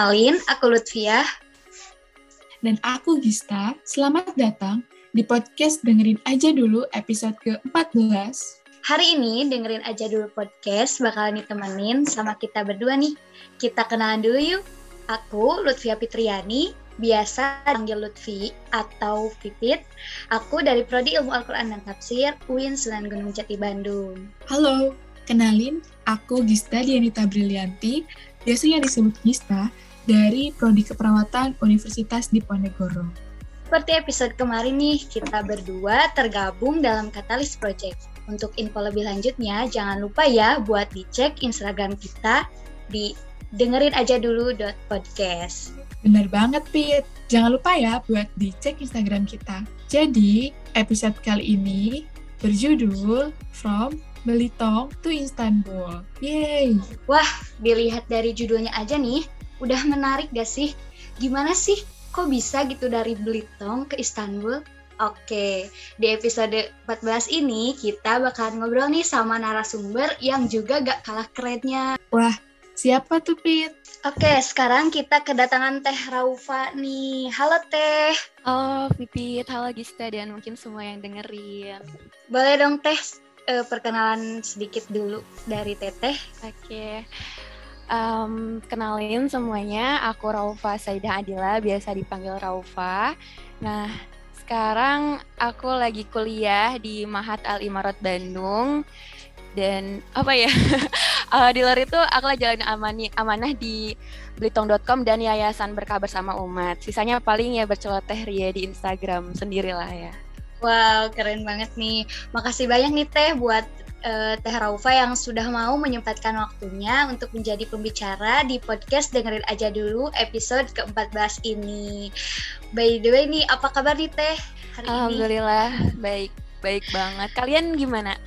Kenalin, aku Lutfiah. Dan aku Gista. Selamat datang di podcast Dengerin Aja Dulu episode ke-14. Hari ini dengerin aja dulu podcast bakalan ditemenin sama kita berdua nih. Kita kenalan dulu yuk. Aku Lutfia Fitriani, biasa panggil Lutfi atau Pipit. Aku dari Prodi Ilmu Al-Quran dan Tafsir UIN Sunan Gunung Jati Bandung. Halo, kenalin aku Gista Dianita Brilianti, biasanya disebut Gista, dari Prodi Keperawatan Universitas Diponegoro. Seperti episode kemarin nih, kita berdua tergabung dalam Katalis Project. Untuk info lebih lanjutnya, jangan lupa ya buat dicek Instagram kita di dengerin aja dulu podcast. Bener banget, Pit. Jangan lupa ya buat dicek Instagram kita. Jadi, episode kali ini berjudul From Belitung to Istanbul. Yeay! Wah, dilihat dari judulnya aja nih, udah menarik gak sih? Gimana sih kok bisa gitu dari Belitung ke Istanbul? Oke, di episode 14 ini kita bakal ngobrol nih sama narasumber yang juga gak kalah kerennya. Wah, siapa tuh Pit? Oke, sekarang kita kedatangan Teh Raufa nih. Halo Teh. Halo Pipit, halo Gista dan mungkin semua yang dengerin. Boleh dong Teh uh, perkenalan sedikit dulu dari Teteh. Oke. Um, kenalin semuanya, aku Raufa Saidah Adila, biasa dipanggil Raufa. Nah, sekarang aku lagi kuliah di Mahat Al Imarat Bandung dan apa ya uh, di luar itu aku lagi jalan amani, amanah di Belitung.com dan Yayasan Berkah Bersama Umat. Sisanya paling ya berceloteh ria di Instagram sendirilah ya. Wow, keren banget nih. Makasih banyak nih Teh buat uh, Teh Raufa yang sudah mau menyempatkan waktunya untuk menjadi pembicara di podcast Dengerin Aja Dulu episode ke-14 ini. By the way nih, apa kabar nih Teh hari Alhamdulillah, ini? baik. Baik banget. Kalian gimana?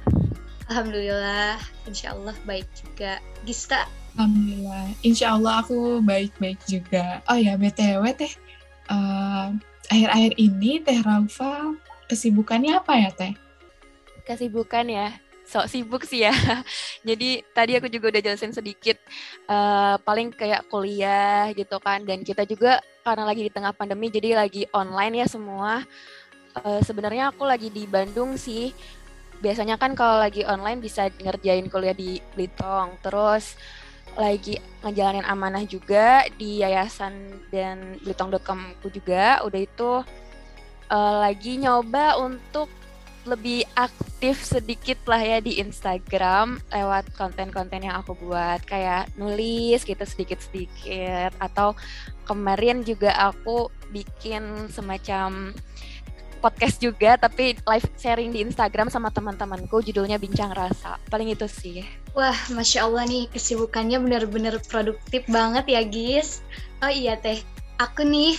Alhamdulillah, insya Allah baik juga. Gista? Alhamdulillah, insya Allah aku baik-baik juga. Oh ya, BTW Teh, uh, akhir-akhir ini Teh Raufa kesibukannya apa ya Teh? Kesibukan ya, sok sibuk sih ya. Jadi tadi aku juga udah jelasin sedikit, uh, paling kayak kuliah gitu kan. Dan kita juga karena lagi di tengah pandemi, jadi lagi online ya semua. Uh, Sebenarnya aku lagi di Bandung sih. Biasanya kan kalau lagi online bisa ngerjain kuliah di Belitung. Terus lagi ngejalanin amanah juga di yayasan dan belitung.com juga. Udah itu uh, lagi nyoba untuk lebih aktif sedikit lah ya di Instagram lewat konten-konten yang aku buat. Kayak nulis gitu sedikit-sedikit. Atau kemarin juga aku bikin semacam podcast juga tapi live sharing di Instagram sama teman-temanku judulnya Bincang Rasa. Paling itu sih. Wah Masya Allah nih kesibukannya bener-bener produktif banget ya guys Oh iya teh. Aku nih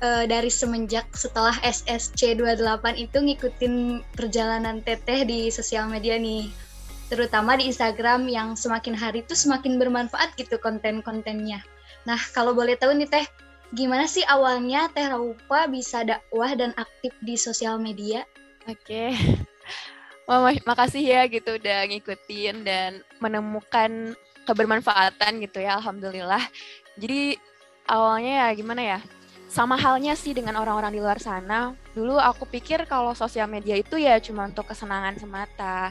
uh, dari semenjak setelah SSC 28 itu ngikutin perjalanan Teteh di sosial media nih. Terutama di Instagram yang semakin hari tuh semakin bermanfaat gitu konten-kontennya. Nah, kalau boleh tahu nih Teh, gimana sih awalnya Teh Raupa bisa dakwah dan aktif di sosial media? Oke. Okay. Wah, makasih ya gitu udah ngikutin dan menemukan kebermanfaatan gitu ya, alhamdulillah. Jadi awalnya ya gimana ya? Sama halnya sih dengan orang-orang di luar sana. Dulu aku pikir kalau sosial media itu ya cuma untuk kesenangan semata.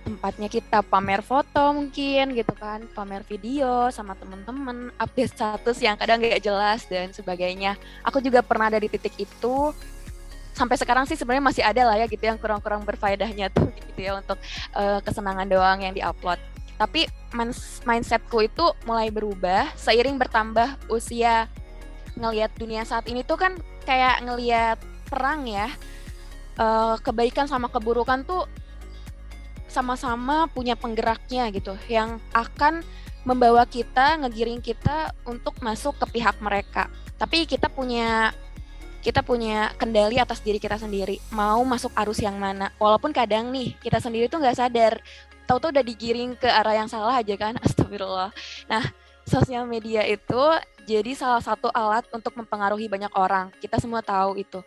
Tempatnya kita pamer foto mungkin gitu kan, pamer video sama temen-temen, update status yang kadang gak jelas dan sebagainya. Aku juga pernah ada di titik itu. Sampai sekarang sih sebenarnya masih ada lah ya gitu yang kurang-kurang berfaedahnya tuh gitu ya untuk uh, kesenangan doang yang diupload. Tapi mindsetku itu mulai berubah seiring bertambah usia ngelihat dunia saat ini tuh kan kayak ngelihat perang ya. Uh, kebaikan sama keburukan tuh sama-sama punya penggeraknya gitu yang akan membawa kita ngegiring kita untuk masuk ke pihak mereka. Tapi kita punya kita punya kendali atas diri kita sendiri. Mau masuk arus yang mana? Walaupun kadang nih kita sendiri tuh nggak sadar. Tahu-tahu udah digiring ke arah yang salah aja kan? Astagfirullah. Nah sosial media itu jadi salah satu alat untuk mempengaruhi banyak orang. Kita semua tahu itu.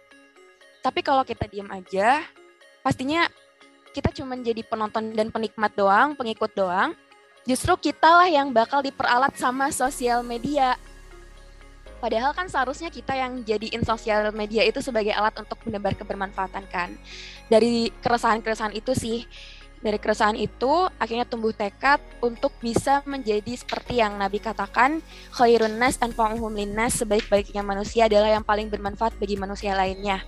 Tapi kalau kita diam aja, pastinya kita cuma jadi penonton dan penikmat doang, pengikut doang. justru kita lah yang bakal diperalat sama sosial media. Padahal kan seharusnya kita yang jadiin sosial media itu sebagai alat untuk menebar kebermanfaatan kan. Dari keresahan-keresahan itu sih, dari keresahan itu akhirnya tumbuh tekad untuk bisa menjadi seperti yang Nabi katakan, khairun nas anfa'uhum linnas, sebaik-baiknya manusia adalah yang paling bermanfaat bagi manusia lainnya.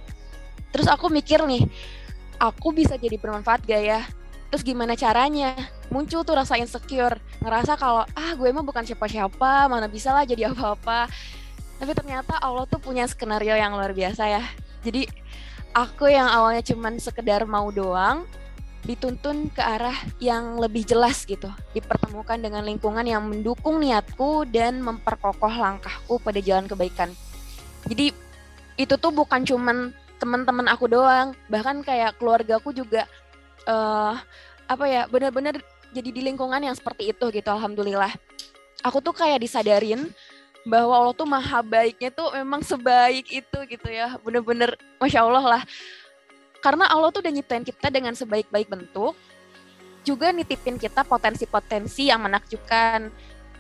Terus aku mikir nih, aku bisa jadi bermanfaat gak ya? Terus gimana caranya? Muncul tuh rasa insecure, ngerasa kalau ah gue emang bukan siapa-siapa, mana bisa lah jadi apa-apa tapi ternyata Allah tuh punya skenario yang luar biasa ya jadi aku yang awalnya cuman sekedar mau doang dituntun ke arah yang lebih jelas gitu. Dipertemukan dengan lingkungan yang mendukung niatku dan memperkokoh langkahku pada jalan kebaikan. Jadi itu tuh bukan cuman teman-teman aku doang bahkan kayak keluargaku juga uh, apa ya benar-benar jadi di lingkungan yang seperti itu gitu alhamdulillah. Aku tuh kayak disadarin bahwa Allah tuh maha baiknya tuh memang sebaik itu gitu ya bener-bener masya Allah lah karena Allah tuh udah nyiptain kita dengan sebaik-baik bentuk juga nitipin kita potensi-potensi yang menakjubkan.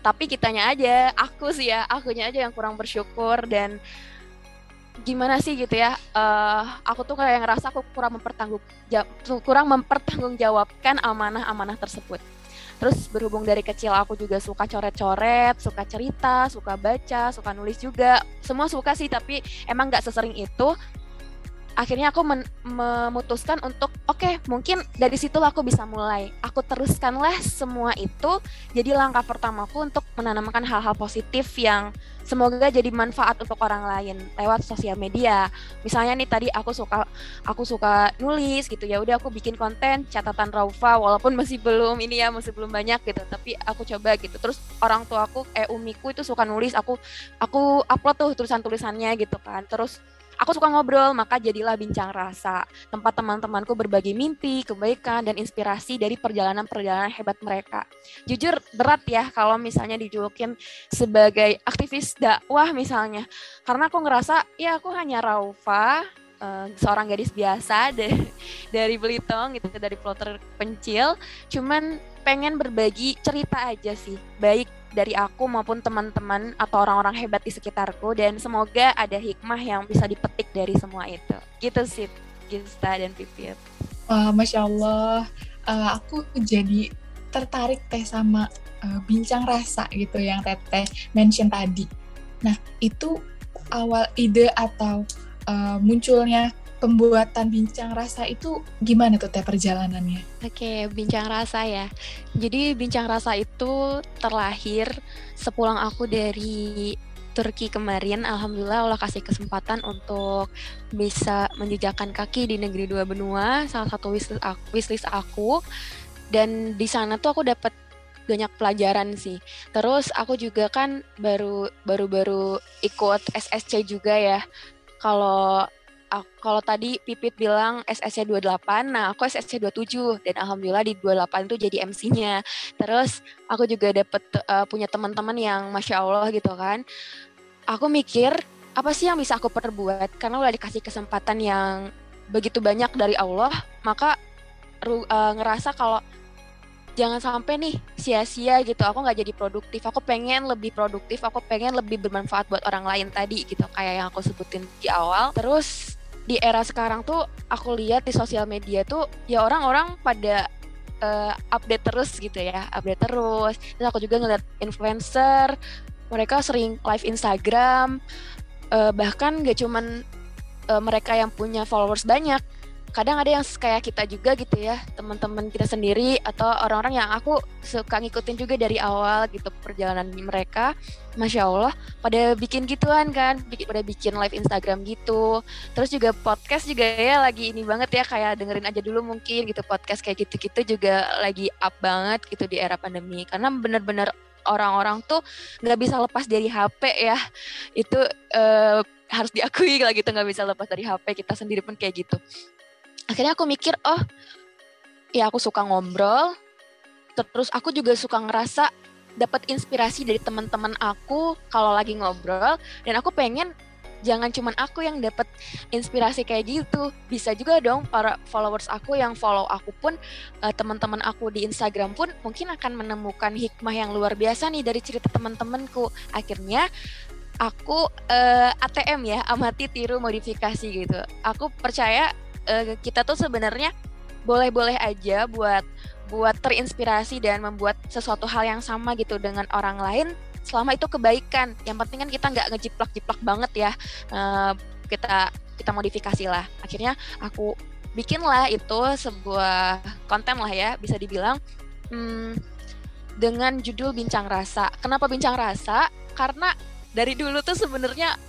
Tapi kitanya aja aku sih ya akunya aja yang kurang bersyukur dan gimana sih gitu ya uh, aku tuh kayak ngerasa aku kurang mempertanggung kurang mempertanggungjawabkan amanah-amanah tersebut. Terus berhubung dari kecil aku juga suka coret-coret, suka cerita, suka baca, suka nulis juga. Semua suka sih, tapi emang nggak sesering itu akhirnya aku memutuskan untuk oke okay, mungkin dari situ aku bisa mulai. Aku teruskanlah semua itu jadi langkah pertamaku untuk menanamkan hal-hal positif yang semoga jadi manfaat untuk orang lain lewat sosial media. Misalnya nih tadi aku suka aku suka nulis gitu ya udah aku bikin konten catatan Raufa walaupun masih belum ini ya masih belum banyak gitu tapi aku coba gitu. Terus orang tua aku eh umiku itu suka nulis aku aku upload tuh tulisan tulisannya gitu kan. Terus Aku suka ngobrol, maka jadilah bincang rasa. Tempat teman-temanku berbagi mimpi, kebaikan, dan inspirasi dari perjalanan-perjalanan hebat mereka. Jujur berat ya kalau misalnya dijulukin sebagai aktivis dakwah misalnya. Karena aku ngerasa, ya aku hanya Raufa, uh, seorang gadis biasa dari, dari Belitung gitu dari plotter pencil cuman pengen berbagi cerita aja sih baik dari aku maupun teman-teman atau orang-orang hebat di sekitarku dan semoga ada hikmah yang bisa dipetik dari semua itu. Gitu sih Gista dan Pipit. Wah, Masya Allah, uh, aku jadi tertarik teh sama uh, bincang rasa gitu yang Teteh mention tadi. Nah, itu awal ide atau uh, munculnya pembuatan bincang rasa itu gimana tuh teh perjalanannya? Oke, bincang rasa ya. Jadi bincang rasa itu terlahir sepulang aku dari Turki kemarin. Alhamdulillah Allah kasih kesempatan untuk bisa menjejakkan kaki di negeri dua benua, salah satu wishlist aku, wishlist aku. Dan di sana tuh aku dapat banyak pelajaran sih. Terus aku juga kan baru baru baru ikut SSC juga ya. Kalau kalau tadi Pipit bilang SSC 28, nah aku SSC 27 dan alhamdulillah di 28 itu jadi MC-nya. Terus aku juga dapet uh, punya teman-teman yang masya Allah gitu kan. Aku mikir apa sih yang bisa aku perbuat karena udah dikasih kesempatan yang begitu banyak dari Allah, maka uh, ngerasa kalau jangan sampai nih sia-sia gitu aku nggak jadi produktif aku pengen lebih produktif aku pengen lebih bermanfaat buat orang lain tadi gitu kayak yang aku sebutin di awal terus di era sekarang tuh aku lihat di sosial media tuh ya orang-orang pada uh, update terus gitu ya, update terus. Terus aku juga ngeliat influencer, mereka sering live Instagram, uh, bahkan gak cuman uh, mereka yang punya followers banyak, kadang ada yang kayak kita juga gitu ya teman-teman kita sendiri atau orang-orang yang aku suka ngikutin juga dari awal gitu perjalanan mereka. Masya allah pada bikin gituan kan bikin pada bikin live Instagram gitu. Terus juga podcast juga ya lagi ini banget ya kayak dengerin aja dulu mungkin gitu podcast kayak gitu-gitu juga lagi up banget gitu di era pandemi. Karena bener-bener orang-orang tuh nggak bisa lepas dari HP ya. Itu uh, harus diakui lah gitu nggak bisa lepas dari HP kita sendiri pun kayak gitu akhirnya aku mikir oh ya aku suka ngobrol. Terus aku juga suka ngerasa dapat inspirasi dari teman-teman aku kalau lagi ngobrol dan aku pengen jangan cuman aku yang dapat inspirasi kayak gitu. Bisa juga dong para followers aku yang follow aku pun uh, teman-teman aku di Instagram pun mungkin akan menemukan hikmah yang luar biasa nih dari cerita teman-temanku. Akhirnya aku uh, eh, ATM ya amati tiru modifikasi gitu. Aku percaya uh, kita tuh sebenarnya boleh-boleh aja buat buat terinspirasi dan membuat sesuatu hal yang sama gitu dengan orang lain selama itu kebaikan. Yang penting kan kita nggak ngejiplak-jiplak banget ya. Uh, kita kita modifikasi lah. Akhirnya aku bikinlah itu sebuah konten lah ya bisa dibilang hmm, dengan judul bincang rasa. Kenapa bincang rasa? Karena dari dulu tuh sebenarnya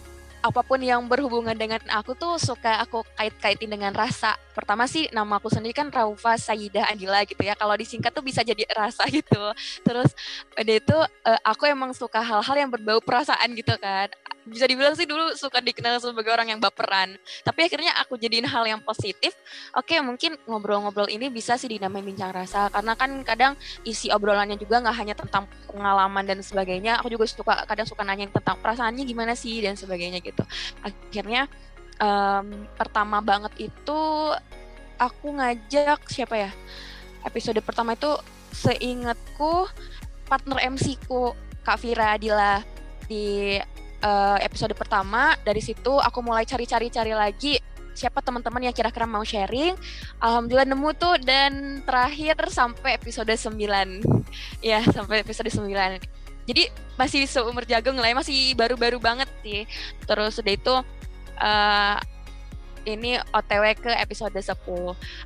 apa pun yang berhubungan dengan aku tuh suka aku kait-kaitin dengan rasa. Pertama sih nama aku sendiri kan Raufa Sayyidah Adila gitu ya. Kalau disingkat tuh bisa jadi rasa gitu. Terus udah itu uh, aku emang suka hal-hal yang berbau perasaan gitu kan bisa dibilang sih dulu suka dikenal sebagai orang yang baperan. Tapi akhirnya aku jadiin hal yang positif. Oke, mungkin ngobrol-ngobrol ini bisa sih dinamain bincang rasa. Karena kan kadang isi obrolannya juga nggak hanya tentang pengalaman dan sebagainya. Aku juga suka kadang suka nanya tentang perasaannya gimana sih dan sebagainya gitu. Akhirnya um, pertama banget itu aku ngajak siapa ya? Episode pertama itu seingatku partner MC ku Kak Vira Adila di uh, episode pertama dari situ aku mulai cari-cari-cari lagi siapa teman-teman yang kira-kira mau sharing. Alhamdulillah nemu tuh dan terakhir sampai episode 9. ya, sampai episode 9. Jadi masih seumur jagung lah ya, masih baru-baru banget sih. Terus udah itu uh, ini OTW ke episode 10.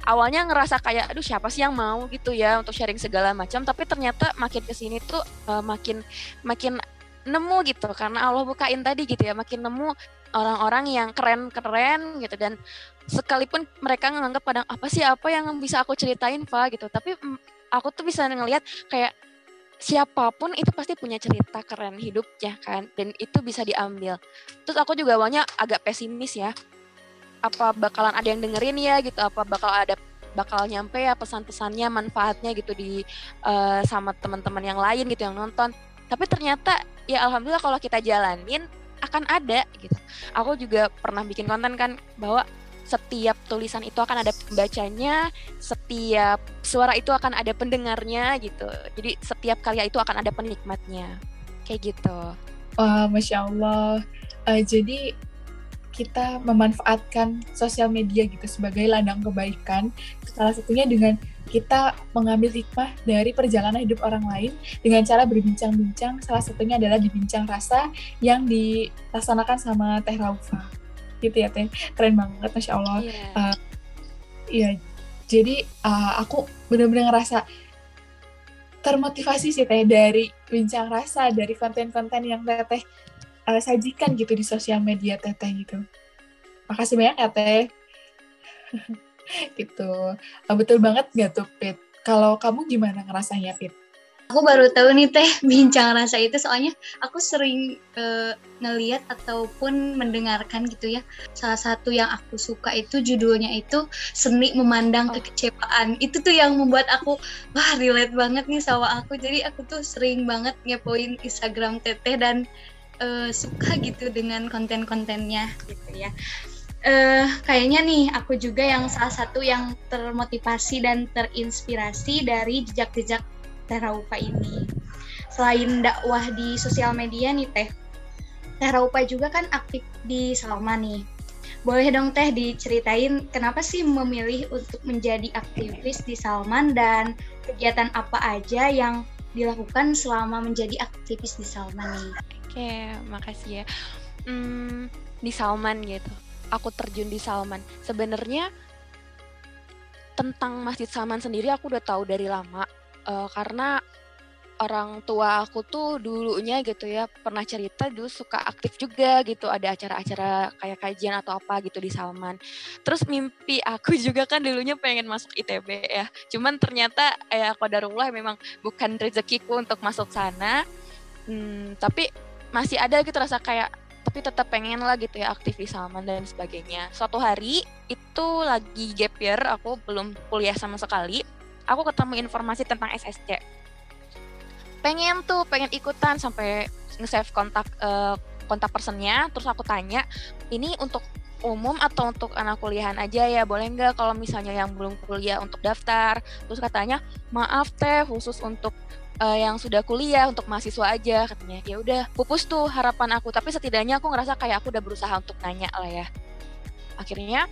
Awalnya ngerasa kayak aduh siapa sih yang mau? gitu ya untuk sharing segala macam, tapi ternyata makin ke sini tuh uh, makin makin nemu gitu. Karena Allah bukain tadi gitu ya makin nemu orang-orang yang keren-keren gitu. Dan sekalipun mereka menganggap pada apa sih apa yang bisa aku ceritain Fa? gitu. Tapi aku tuh bisa ngelihat kayak siapa pun itu pasti punya cerita keren hidupnya kan? Dan itu bisa diambil. Terus aku juga awalnya agak pesimis ya. Apa bakalan ada yang dengerin ya gitu? Apa bakal ada bakal nyampe ya pesan-pesannya manfaatnya gitu di uh, sama teman-teman yang lain gitu yang nonton. Tapi ternyata ya alhamdulillah kalau kita jalanin akan ada gitu. Aku juga pernah bikin konten kan bahwa setiap tulisan itu akan ada pembacanya, setiap suara itu akan ada pendengarnya gitu. Jadi setiap karya itu akan ada penikmatnya. Kayak gitu. Wah, Masya Allah. Uh, jadi kita memanfaatkan sosial media gitu sebagai ladang kebaikan. Salah satunya dengan kita mengambil hikmah dari perjalanan hidup orang lain dengan cara berbincang-bincang. Salah satunya adalah dibincang rasa yang dilaksanakan sama Teh Raufa. Gitu ya Teh, keren banget, Masya Allah. Iya, yeah. uh, yeah, jadi uh, aku benar-benar ngerasa termotivasi sih Teh dari bincang rasa, dari konten-konten yang Teh uh, sajikan gitu di sosial media Teteh gitu. Makasih banyak ya Teh. gitu. Uh, betul banget gak tuh Pit? Kalau kamu gimana ngerasanya Pit? Aku baru tahu nih teh bincang rasa itu soalnya aku sering uh, ngeliat ataupun mendengarkan gitu ya. Salah satu yang aku suka itu judulnya itu seni memandang oh. kekecewaan. Itu tuh yang membuat aku wah relate banget nih sama aku. Jadi aku tuh sering banget ngepoin Instagram teteh dan uh, suka gitu dengan konten-kontennya gitu ya. Uh, kayaknya nih aku juga yang salah satu yang termotivasi dan terinspirasi dari jejak-jejak Teraupa ini. Selain dakwah di sosial media nih Teh, Teraupa juga kan aktif di Salma nih. Boleh dong Teh diceritain kenapa sih memilih untuk menjadi aktivis di Salman dan kegiatan apa aja yang dilakukan selama menjadi aktivis di Salman nih? Oke, makasih ya. Hmm, di Salman gitu. Aku terjun di Salman. Sebenarnya tentang Masjid Salman sendiri aku udah tahu dari lama uh, karena orang tua aku tuh dulunya gitu ya pernah cerita dulu suka aktif juga gitu ada acara-acara kayak kajian atau apa gitu di Salman. Terus mimpi aku juga kan dulunya pengen masuk ITB ya. Cuman ternyata ya darullah memang bukan rezekiku untuk masuk sana. Hmm, tapi masih ada gitu rasa kayak tapi tetap pengen lah gitu ya aktif di Salman dan sebagainya. Suatu hari itu lagi gap year, aku belum kuliah sama sekali. Aku ketemu informasi tentang SSC. Pengen tuh, pengen ikutan sampai nge-save kontak uh, kontak personnya. Terus aku tanya ini untuk umum atau untuk anak kuliahan aja ya? Boleh nggak kalau misalnya yang belum kuliah untuk daftar? Terus katanya maaf teh khusus untuk uh, yang sudah kuliah untuk mahasiswa aja. Katanya ya udah pupus tuh harapan aku. Tapi setidaknya aku ngerasa kayak aku udah berusaha untuk nanya lah ya. Akhirnya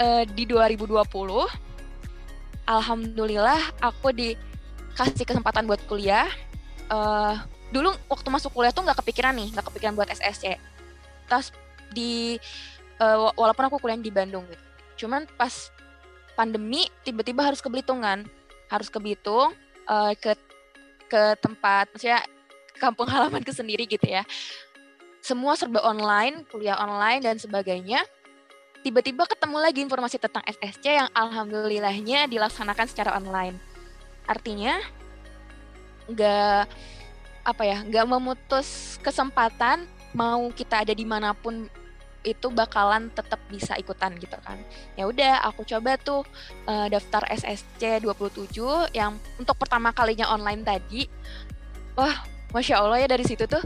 uh, di 2020 alhamdulillah aku dikasih kesempatan buat kuliah uh, dulu waktu masuk kuliah tuh nggak kepikiran nih nggak kepikiran buat SSC tas di uh, walaupun aku kuliah di Bandung gitu. Cuman pas pandemi tiba-tiba harus ke Belitung kan. Harus ke Belitung uh, ke ke tempat maksudnya kampung halaman ke sendiri gitu ya. Semua serba online, kuliah online dan sebagainya. Tiba-tiba ketemu lagi informasi tentang SSC yang alhamdulillahnya dilaksanakan secara online. Artinya nggak apa ya nggak memutus kesempatan mau kita ada di mana pun itu bakalan tetap bisa ikutan gitu kan. Ya udah, aku coba tuh uh, daftar SSC 27 yang untuk pertama kalinya online tadi. Wah, masya Allah ya dari situ tuh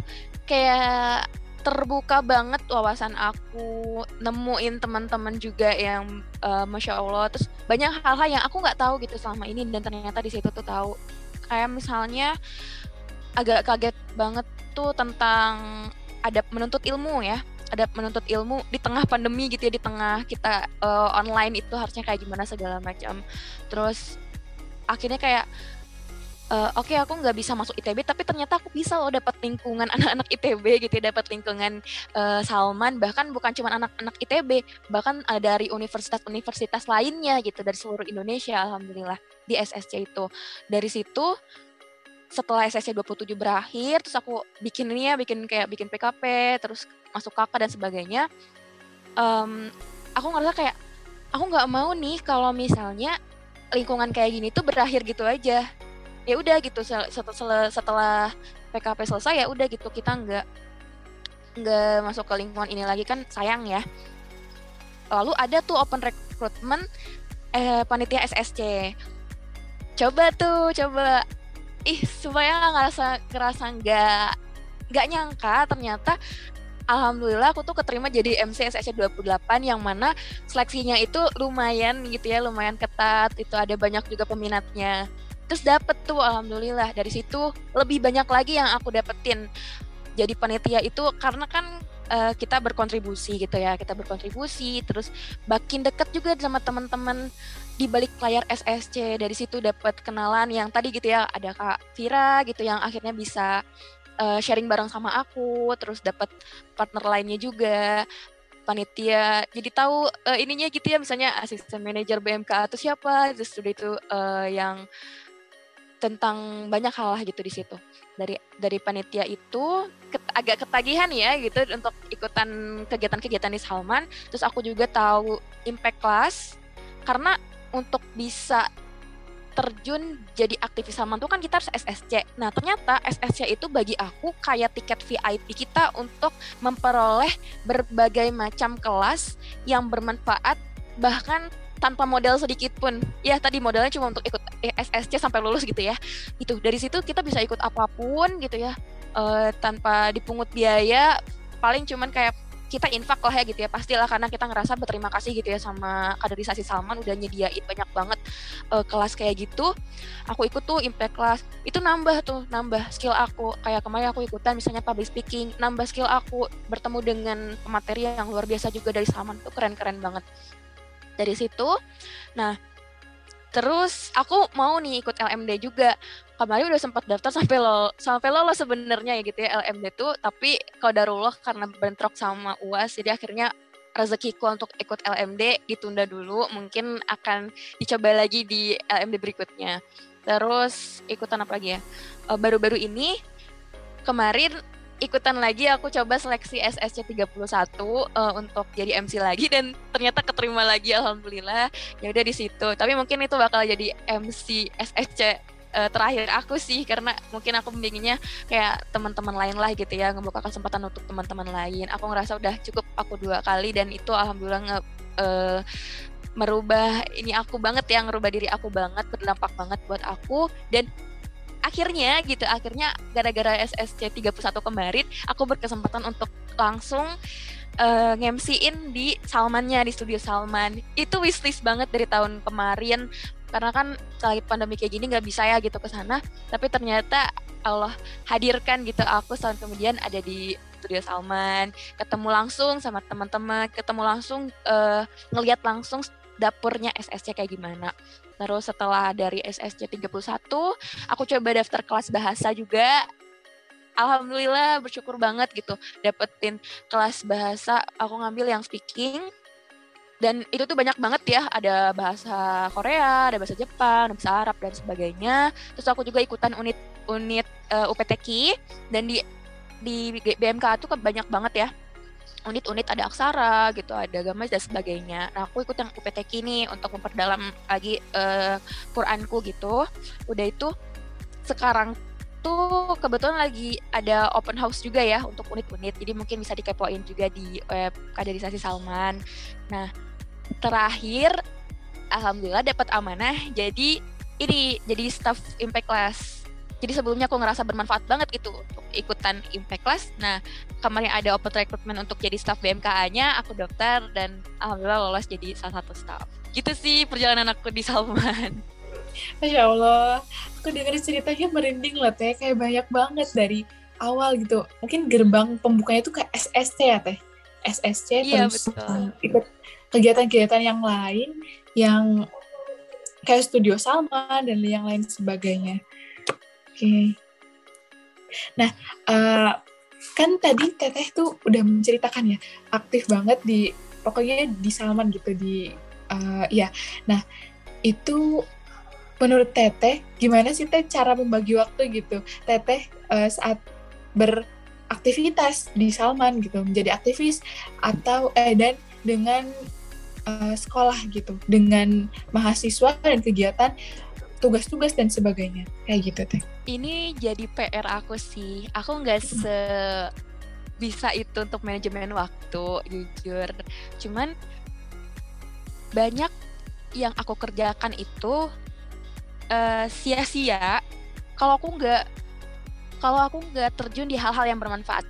kayak terbuka banget wawasan aku nemuin teman-teman juga yang uh, masya Allah terus banyak hal-hal yang aku nggak tahu gitu selama ini dan ternyata di situ tuh tahu. Kayak misalnya agak kaget banget tuh tentang ada menuntut ilmu ya ada menuntut ilmu di tengah pandemi gitu ya di tengah kita uh, online itu harusnya kayak gimana segala macam. Terus akhirnya kayak uh, oke okay, aku nggak bisa masuk ITB tapi ternyata aku bisa loh dapat lingkungan anak-anak ITB gitu ya dapat lingkungan uh, Salman bahkan bukan cuma anak-anak ITB bahkan uh, dari universitas-universitas lainnya gitu dari seluruh Indonesia alhamdulillah di SSC itu. Dari situ setelah SSC 27 berakhir terus aku bikin ini ya bikin kayak bikin PKP terus masuk kakak dan sebagainya um, aku ngerasa kayak aku nggak mau nih kalau misalnya lingkungan kayak gini tuh berakhir gitu aja ya udah gitu setelah setelah PKP selesai ya udah gitu kita nggak nggak masuk ke lingkungan ini lagi kan sayang ya. Lalu ada tuh open recruitment eh, panitia SSC coba tuh coba. Ih supaya ngerasa ngerasa nggak nggak nyangka ternyata Alhamdulillah aku tuh keterima jadi MC SSC 28 yang mana seleksinya itu lumayan gitu ya, lumayan ketat, itu ada banyak juga peminatnya. Terus dapet tuh alhamdulillah. Dari situ lebih banyak lagi yang aku dapetin. Jadi panitia itu karena kan uh, kita berkontribusi gitu ya, kita berkontribusi terus makin deket juga sama teman-teman di balik layar SSC dari situ dapat kenalan yang tadi gitu ya ada Kak Vira gitu yang akhirnya bisa uh, sharing bareng sama aku. Terus dapat partner lainnya juga panitia. Jadi tahu uh, ininya gitu ya misalnya asisten manajer BMK atau siapa. Terus udah itu uh, yang tentang banyak hal lah gitu di situ dari dari panitia itu ket, agak ketagihan ya gitu untuk ikutan kegiatan-kegiatan di Salman terus aku juga tahu impact class karena untuk bisa terjun jadi aktivis Salman tuh kan kita harus SSC. Nah ternyata SSC itu bagi aku kayak tiket VIP kita untuk memperoleh berbagai macam kelas yang bermanfaat bahkan tanpa modal sedikit pun. Ya tadi modalnya cuma untuk ikut SSC sampai lulus gitu ya. Itu dari situ kita bisa ikut apa pun gitu ya. Uh, tanpa dipungut biaya. Paling cuman kayak kita infak lah ya gitu ya. Pastilah karena kita ngerasa berterima kasih gitu ya sama kaderisasi Salman udah nyediain banyak banget uh, kelas kayak gitu. Aku ikut tuh impact class. Itu nambah tuh nambah skill aku. Kayak kemarin aku ikutan misalnya public speaking nambah skill aku. Bertemu dengan pemateri yang luar biasa juga dari Salman tuh keren-keren banget dari situ. Nah terus aku mau nih ikut LMD juga. Kemarin udah sempat daftar sampai lo sampai lo sebenarnya ya gitu ya LMD tuh. Tapi kalau darullah karena bentrok sama UAS jadi akhirnya rezekiku untuk ikut LMD ditunda dulu. Mungkin akan dicoba lagi di LMD berikutnya. Terus ikutan apa lagi ya? Eh, baru-baru ini kemarin ikutan lagi aku coba seleksi SSC 31 uh, untuk jadi MC lagi dan ternyata keterima lagi alhamdulillah. Ya udah di situ. Tapi mungkin itu bakal jadi MC SSC uh, terakhir aku sih karena mungkin aku membimbingnya kayak teman-teman lain lah gitu ya membuka kesempatan untuk teman-teman lain. Aku ngerasa udah cukup aku dua kali dan itu alhamdulillah nge, uh, merubah ini aku banget yang merubah diri aku banget berdampak banget buat aku. Dan akhirnya gitu akhirnya gara-gara SSC 31 kemarin aku berkesempatan untuk langsung uh, ngemsiin di Salmannya di studio Salman. Itu wishlist banget dari tahun kemarin. Karena kan lagi pandemi kayak gini nggak bisa ya gitu ke sana. Tapi ternyata Allah hadirkan gitu aku setahun kemudian ada di studio Salman. Ketemu langsung sama teman-teman ketemu langsung uh, ngelihat langsung dapurnya SSC kayak gimana. Terus setelah dari SSC 31 aku coba daftar kelas bahasa juga. Alhamdulillah bersyukur banget gitu dapetin kelas bahasa. Aku ngambil yang speaking. Dan itu tuh banyak banget ya ada bahasa Korea ada bahasa Jepang ada bahasa Arab dan sebagainya. Terus aku juga ikutan unit unit uh, eh, UPTK dan di di BMK tuh banyak banget ya unit-unit ada aksara gitu, ada gamas dan sebagainya. Nah, aku ikut yang UPTK ini untuk memperdalam lagi uh, Quranku gitu. Udah itu sekarang tuh kebetulan lagi ada open house juga ya untuk unit-unit. Jadi mungkin bisa dikepoin juga di web kaderisasi Salman. Nah, terakhir alhamdulillah dapat amanah jadi ini jadi staff impact class. Jadi sebelumnya aku ngerasa bermanfaat banget gitu untuk ikutan impact class. Nah, kemarin ada open recruitment untuk jadi staff BMKA-nya, aku daftar dan alhamdulillah lolos jadi salah satu staff. Gitu sih perjalanan aku di Salman. Masya Allah, aku denger ceritanya merinding lah teh, kayak banyak banget dari awal gitu. Mungkin gerbang pembukanya itu kayak SSC ya teh, SSC iya, terus betul. ikut kegiatan-kegiatan yang lain yang kayak studio Salma dan yang lain sebagainya. Oke. Okay. Nah, uh, kan tadi Teteh tuh udah menceritakan ya aktif banget di pokoknya di Salman gitu di uh, ya. Nah, itu menurut Teteh gimana sih Teh cara membagi waktu gitu Teteh uh, saat beraktivitas di Salman gitu menjadi aktivis atau eh dan dengan uh, sekolah gitu dengan mahasiswa dan kegiatan tugas-tugas dan sebagainya. Kayak gitu Teh. Ini jadi PR aku sih. Aku nggak se bisa itu untuk manajemen waktu jujur. Cuman banyak yang aku kerjakan itu uh, sia-sia. Kalau aku nggak kalau aku nggak terjun di hal-hal yang bermanfaat.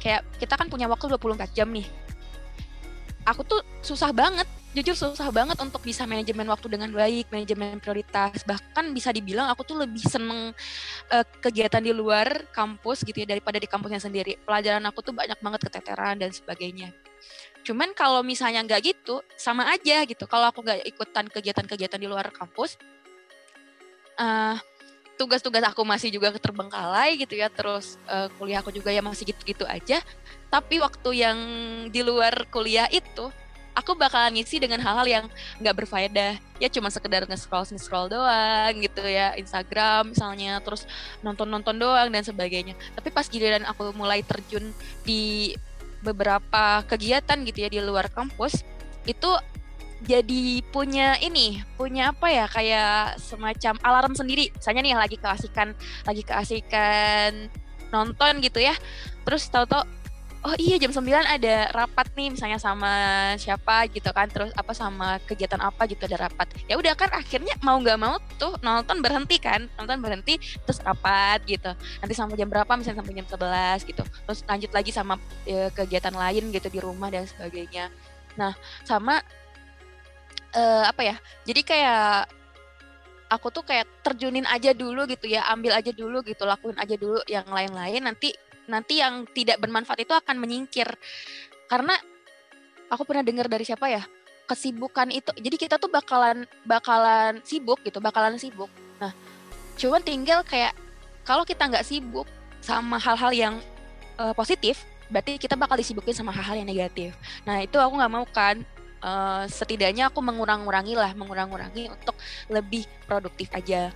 Kayak kita kan punya waktu 24 jam nih. Aku tuh susah banget, jujur susah banget untuk bisa manajemen waktu dengan baik, manajemen prioritas. Bahkan bisa dibilang aku tuh lebih seneng uh, kegiatan di luar kampus gitu ya daripada di kampusnya sendiri. Pelajaran aku tuh banyak banget keteteran dan sebagainya. Cuman kalau misalnya nggak gitu, sama aja gitu. Kalau aku nggak ikutan kegiatan-kegiatan di luar kampus, uh, tugas-tugas aku masih juga terbengkalai gitu ya terus uh, kuliah aku juga ya masih gitu-gitu aja tapi waktu yang di luar kuliah itu aku bakalan ngisi dengan hal-hal yang nggak berfaedah. Ya cuma sekedar nge-scroll nge-scroll doang gitu ya Instagram misalnya terus nonton-nonton doang dan sebagainya. Tapi pas giliran aku mulai terjun di beberapa kegiatan gitu ya di luar kampus itu jadi punya ini punya apa ya kayak semacam alarm sendiri. Misalnya nih lagi keasikan lagi keasikan nonton gitu ya. Terus tahu-tahu oh iya jam 9 ada rapat nih misalnya sama siapa gitu kan terus apa sama kegiatan apa gitu ada rapat. Ya udah kan akhirnya mau nggak mau tuh nonton berhenti kan nonton berhenti terus rapat gitu. Nanti sampai jam berapa misalnya sampai jam 11 gitu. Terus lanjut lagi sama e, kegiatan lain gitu di rumah dan sebagainya. Nah sama uh, apa ya jadi kayak aku tuh kayak terjunin aja dulu gitu ya ambil aja dulu gitu lakuin aja dulu yang lain-lain. Nanti nanti yang tidak bermanfaat itu akan menyingkir. Karena aku pernah dengar dari siapa ya? Kesibukan itu jadi kita tuh bakalan bakalan sibuk gitu bakalan sibuk. Nah cuman tinggal kayak kalau kita nggak sibuk sama hal-hal yang uh, positif berarti kita bakal disibukin sama hal-hal yang negatif. Nah itu aku nggak mau kan uh, setidaknya aku mengurang-urangi lah mengurang-urangi untuk lebih produktif aja.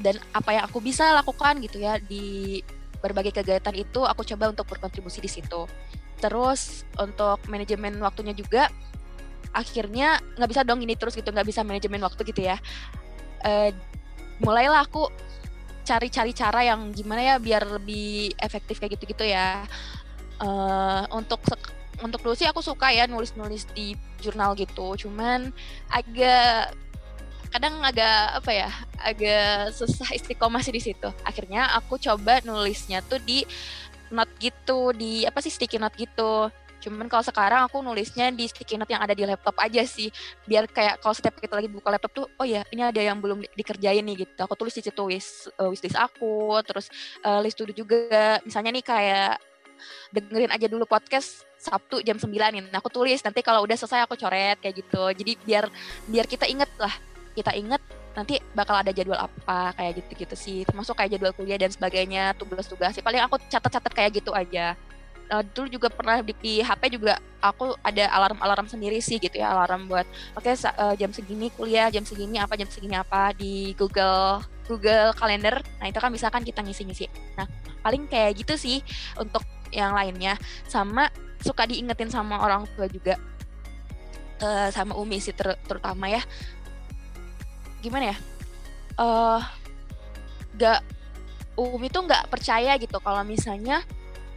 Dan apa yang aku bisa lakukan gitu ya di berbagai kegiatan itu aku coba untuk berkontribusi di situ. Terus untuk manajemen waktunya juga akhirnya nggak bisa dong ini terus gitu nggak bisa manajemen waktu gitu ya. Uh, mulailah aku cari-cari cara yang gimana ya biar lebih efektif kayak gitu-gitu ya. Uh, untuk untuk dulu sih aku suka ya nulis-nulis di jurnal gitu. Cuman agak kadang agak apa ya agak susah istiqomah sih di situ akhirnya aku coba nulisnya tuh di note gitu di apa sih sticky note gitu Cuman kalau sekarang aku nulisnya di sticky note yang ada di laptop aja sih. Biar kayak kalau setiap kita lagi buka laptop tuh, oh ya ini ada yang belum dikerjain nih gitu. Aku tulis di situ wish, uh, wishlist aku, terus uh, list to juga. Misalnya nih kayak dengerin aja dulu podcast Sabtu jam 9 nih. Nah, aku tulis nanti kalau udah selesai aku coret kayak gitu. Jadi biar biar kita inget lah, kita inget nanti bakal ada jadwal apa kayak gitu-gitu sih. Termasuk kayak jadwal kuliah dan sebagainya, tugas-tugas. sih Paling aku catat-catat kayak gitu aja. Uh, dulu juga pernah di, di HP juga aku ada alarm-alarm sendiri sih gitu ya alarm buat oke okay, uh, jam segini kuliah jam segini apa jam segini apa di Google Google Calendar. Nah itu kan bisa kan kita ngisi-ngisi. Nah paling kayak gitu sih untuk yang lainnya. Sama suka diingetin sama orang tua juga. Uh, sama Umi sih ter terutama ya gimana ya uh, gak Umi tuh nggak percaya gitu kalau misalnya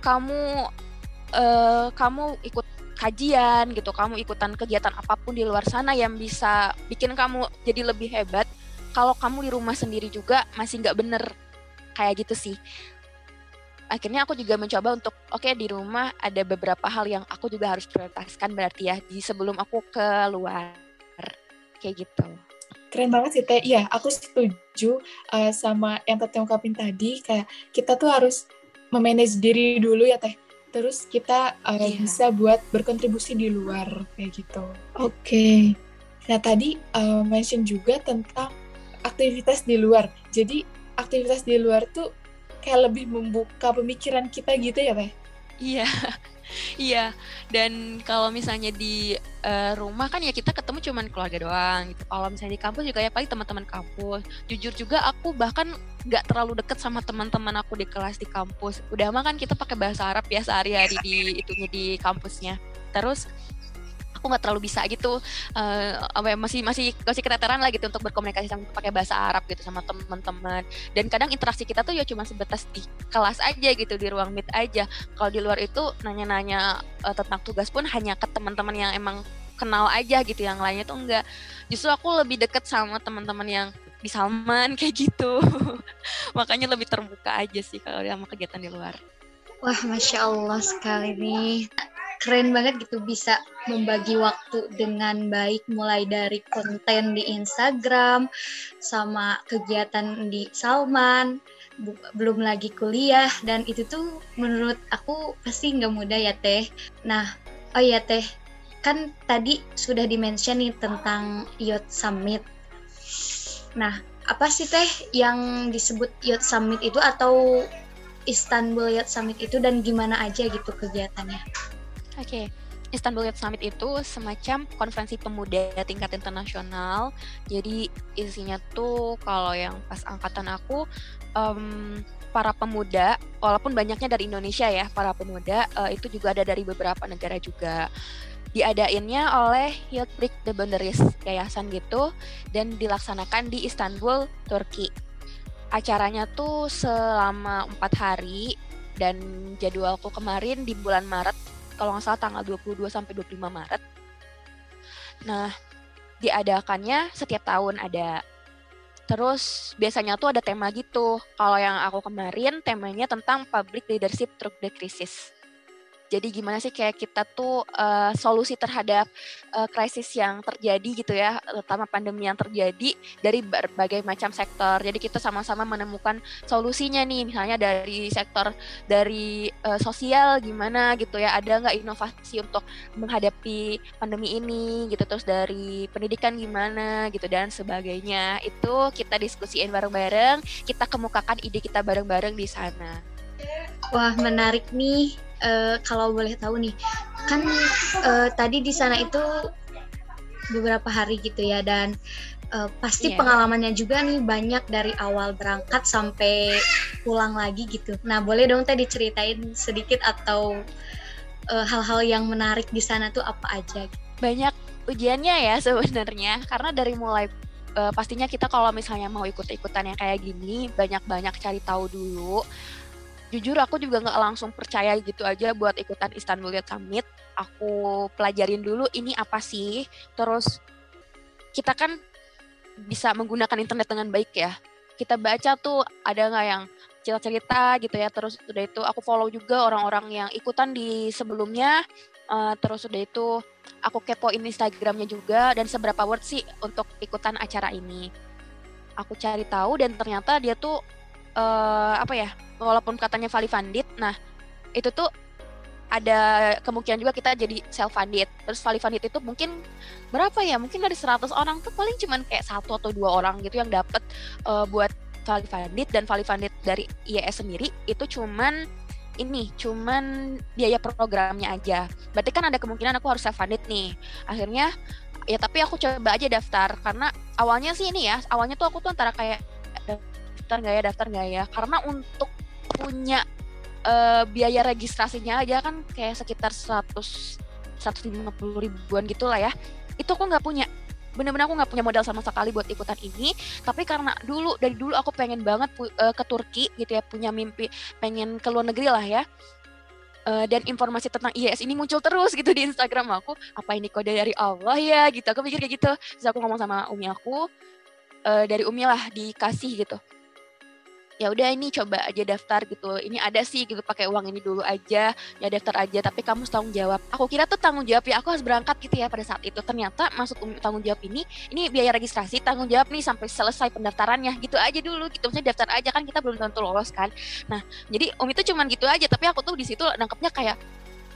kamu uh, kamu ikut kajian gitu, kamu ikutan kegiatan apa pun di luar sana yang bisa bikin kamu jadi lebih hebat. Kalau kamu di rumah sendiri juga masih nggak bener kayak gitu sih. Akhirnya aku juga mencoba untuk oke okay, di rumah ada beberapa hal yang aku juga harus prioritaskan berarti ya di sebelum aku keluar kayak gitu. Keren banget sih Teh. Iya, aku setuju uh, sama yang Teh ungkapin tadi kayak kita tuh harus memanage diri dulu ya teh terus kita uh, yeah. bisa buat berkontribusi di luar kayak gitu oke okay. nah tadi uh, mention juga tentang aktivitas di luar jadi aktivitas di luar tuh kayak lebih membuka pemikiran kita gitu ya teh iya iya dan kalau misalnya di uh, rumah kan ya kita ketemu cuman keluarga doang gitu. Kalau misalnya di kampus juga ya paling teman-teman kampus. Jujur juga aku bahkan nggak terlalu deket sama teman-teman aku di kelas di kampus. Udah mah kan kita pakai bahasa Arab ya sehari-hari di itunya di kampusnya. Terus aku nggak terlalu bisa gitu uh, apa ya, masih masih masih keteteran lah gitu untuk berkomunikasi sama pakai bahasa Arab gitu sama teman-teman dan kadang interaksi kita tuh ya cuma sebatas di kelas aja gitu di ruang meet aja. Kalau di luar itu nanya-nanya uh, tentang tugas pun hanya ke teman-teman yang emang kenal aja gitu yang lainnya tuh enggak justru aku lebih deket sama teman-teman yang di Salman kayak gitu. Makanya lebih terbuka aja sih kalau sama kegiatan di luar. Wah, masya Allah sekali nih keren banget gitu bisa membagi waktu dengan baik mulai dari konten di Instagram sama kegiatan di Salman belum lagi kuliah dan itu tuh menurut aku pasti nggak mudah ya teh. Nah oh ya teh. Kan tadi sudah dimention nih tentang Yacht Summit. Nah apa sih teh yang disebut Yacht Summit itu atau Istanbul Yacht Summit itu dan gimana aja gitu kegiatannya Oke, okay. Istanbul Youth Summit itu semacam konferensi pemuda tingkat internasional. Jadi isinya tuh kalau yang pas angkatan aku um, para pemuda, walaupun banyaknya dari Indonesia ya, para pemuda uh, itu juga ada dari beberapa negara juga. Diadainnya oleh Youth Break the Boundaries yayasan gitu dan dilaksanakan di Istanbul, Turki. Acaranya tuh selama empat hari dan jadwalku kemarin di bulan Maret kalau nggak salah tanggal 22 sampai 25 Maret. Nah, diadakannya setiap tahun ada. Terus biasanya tuh ada tema gitu. Kalau yang aku kemarin temanya tentang public leadership through the crisis. Jadi gimana sih kayak kita tuh uh, solusi terhadap uh, krisis yang terjadi gitu ya, terutama pandemi yang terjadi dari berbagai macam sektor. Jadi kita sama-sama menemukan solusinya nih, misalnya dari sektor dari uh, sosial gimana gitu ya, ada nggak inovasi untuk menghadapi pandemi ini gitu, terus dari pendidikan gimana gitu dan sebagainya. Itu kita diskusiin bareng-bareng, kita kemukakan ide kita bareng-bareng di sana. Wah menarik nih uh, kalau boleh tahu nih kan uh, tadi di sana itu beberapa hari gitu ya dan uh, pasti yeah. pengalamannya juga nih banyak dari awal berangkat sampai pulang lagi gitu. Nah boleh dong tadi ceritain sedikit atau hal-hal uh, yang menarik di sana tuh apa aja? Banyak ujiannya ya sebenarnya karena dari mulai uh, pastinya kita kalau misalnya mau ikut-ikutan yang kayak gini banyak-banyak cari tahu dulu jujur aku juga nggak langsung percaya gitu aja buat ikutan Istanbul Youth Summit. Aku pelajarin dulu ini apa sih. Terus kita kan bisa menggunakan internet dengan baik ya. Kita baca tuh ada nggak yang cerita-cerita gitu ya. Terus udah itu aku follow juga orang-orang yang ikutan di sebelumnya. Uh, terus udah itu aku kepoin Instagramnya juga dan seberapa worth sih untuk ikutan acara ini. Aku cari tahu dan ternyata dia tuh uh, apa ya walaupun katanya Vali Funded, nah itu tuh ada kemungkinan juga kita jadi self funded. Terus Vali Funded itu mungkin berapa ya? Mungkin dari 100 orang tuh paling cuman kayak satu atau dua orang gitu yang dapat uh, buat Vali Funded dan Vali Funded dari IES sendiri itu cuman ini cuman biaya programnya aja. Berarti kan ada kemungkinan aku harus self funded nih. Akhirnya ya tapi aku coba aja daftar karena awalnya sih ini ya, awalnya tuh aku tuh antara kayak daftar nggak ya, daftar nggak ya. Karena untuk punya uh, biaya registrasinya aja kan kayak sekitar 100 150 ribuan gitu lah ya. Itu aku nggak punya. Bener-bener aku nggak punya modal sama sekali buat ikutan ini. Tapi karena dulu dari dulu aku pengen banget uh, ke Turki gitu ya punya mimpi pengen ke luar negeri lah ya. Uh, dan informasi tentang IES ini muncul terus gitu di Instagram aku. Apa ini kode dari Allah ya gitu. Aku pikir kayak gitu. Terus aku ngomong sama umi aku uh, dari umi lah dikasih gitu ya udah ini coba aja daftar gitu ini ada sih gitu pakai uang ini dulu aja ya daftar aja tapi kamu tanggung jawab. Aku kira tuh tanggung jawab ya aku harus berangkat gitu ya pada saat itu. Ternyata masuk tanggung jawab ini ini biaya registrasi tanggung jawab nih sampai selesai pendaftarannya. Gitu aja dulu gitu maksudnya daftar aja kan kita belum tentu lolos kan. Nah jadi umi tuh cuman gitu aja tapi aku tuh di situ nangkepnya kayak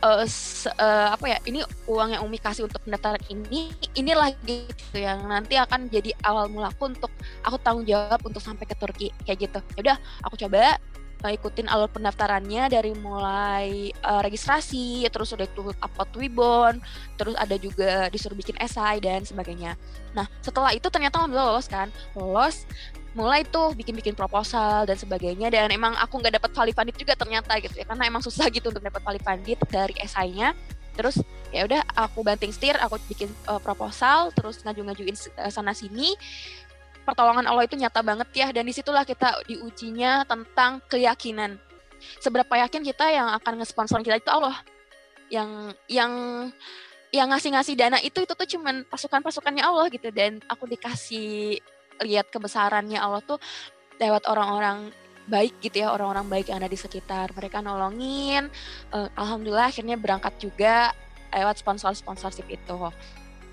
uh, se, uh, apa ya ini uang yang Umi kasih untuk pendaftaran ini inilah gitu yang nanti akan jadi awal mulaku untuk aku tanggung jawab untuk sampai ke Turki kayak gitu. Ya udah aku coba uh, ikutin alur pendaftarannya dari mulai uh, registrasi terus udah itu upload Twibbon terus ada juga disuruh bikin esai dan sebagainya. Nah setelah itu ternyata alhamdulillah lolos kan? Lolos mulai tuh bikin-bikin proposal dan sebagainya. Dan emang aku nggak dapat vali funded juga ternyata gitu ya. Karena emang susah gitu untuk dapat vali funded dari esainya. Terus ya udah aku banting setir aku bikin uh, proposal terus ngaju-ngajuin uh, sana sini. Pertolongan Allah itu nyata banget ya dan di situlah kita diujinya tentang keyakinan. Seberapa yakin kita yang akan ngesponsor kita itu Allah. Yang yang yang ngasih-ngasih dana itu itu tuh cuman pasukan-pasukannya Allah gitu. Dan aku dikasih lihat kebesarannya Allah tuh lewat orang-orang baik gitu ya orang-orang baik yang ada di sekitar mereka nolongin uh, alhamdulillah akhirnya berangkat juga lewat sponsor sponsorship itu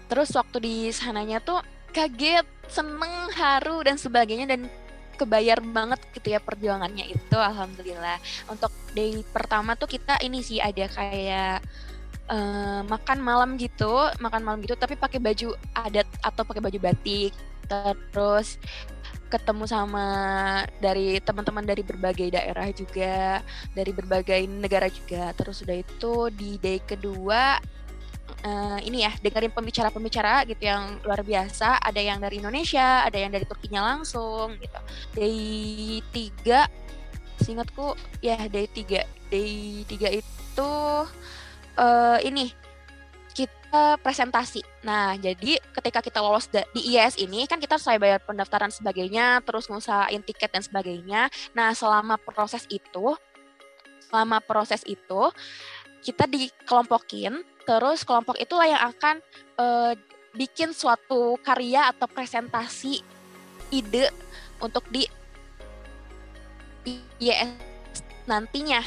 terus waktu di sananya tuh kaget, seneng, haru dan sebagainya dan kebayar banget gitu ya perjuangannya itu alhamdulillah. Untuk day pertama tuh kita ini sih ada kayak uh, makan malam gitu, makan malam gitu tapi pakai baju adat atau pakai baju batik. Terus ketemu sama dari teman-teman dari berbagai daerah juga, dari berbagai negara juga. Terus udah itu di day kedua uh, ini ya dengerin pembicara-pembicara gitu yang luar biasa. Ada yang dari Indonesia, ada yang dari Turkinya langsung gitu. Day tiga, seingatku ya day tiga, day tiga itu uh, ini kita presentasi. Nah, jadi ketika kita lolos di IES ini kan kita selesai bayar pendaftaran sebagainya, terus ngusahain tiket dan sebagainya. Nah, selama proses itu, selama proses itu kita dikelompokin Terus kelompok itulah yang akan uh, bikin suatu karya atau presentasi ide untuk di IES nantinya.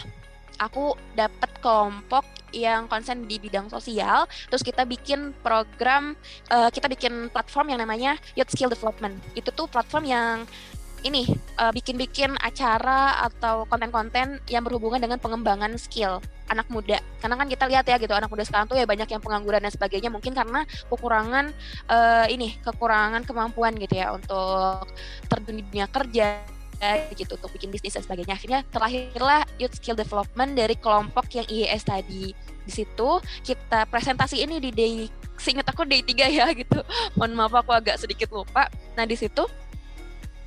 Aku dapat kelompok yang konsen di bidang sosial, terus kita bikin program, uh, kita bikin platform yang namanya Youth Skill Development. Itu tuh platform yang ini uh, bikin-bikin acara atau konten-konten yang berhubungan dengan pengembangan skill anak muda. Karena kan kita lihat ya gitu anak muda sekarang tuh ya banyak yang pengangguran dan sebagainya mungkin karena kekurangan uh, ini kekurangan kemampuan gitu ya untuk terjun di dunia kerja gitu untuk bikin bisnis dan sebagainya. Akhirnya terlahirlah Youth Skill Development dari kelompok yang IES tadi. Di situ kita presentasi ini di day seingat aku day 3 ya gitu. Mohon maaf aku agak sedikit lupa. Nah, di situ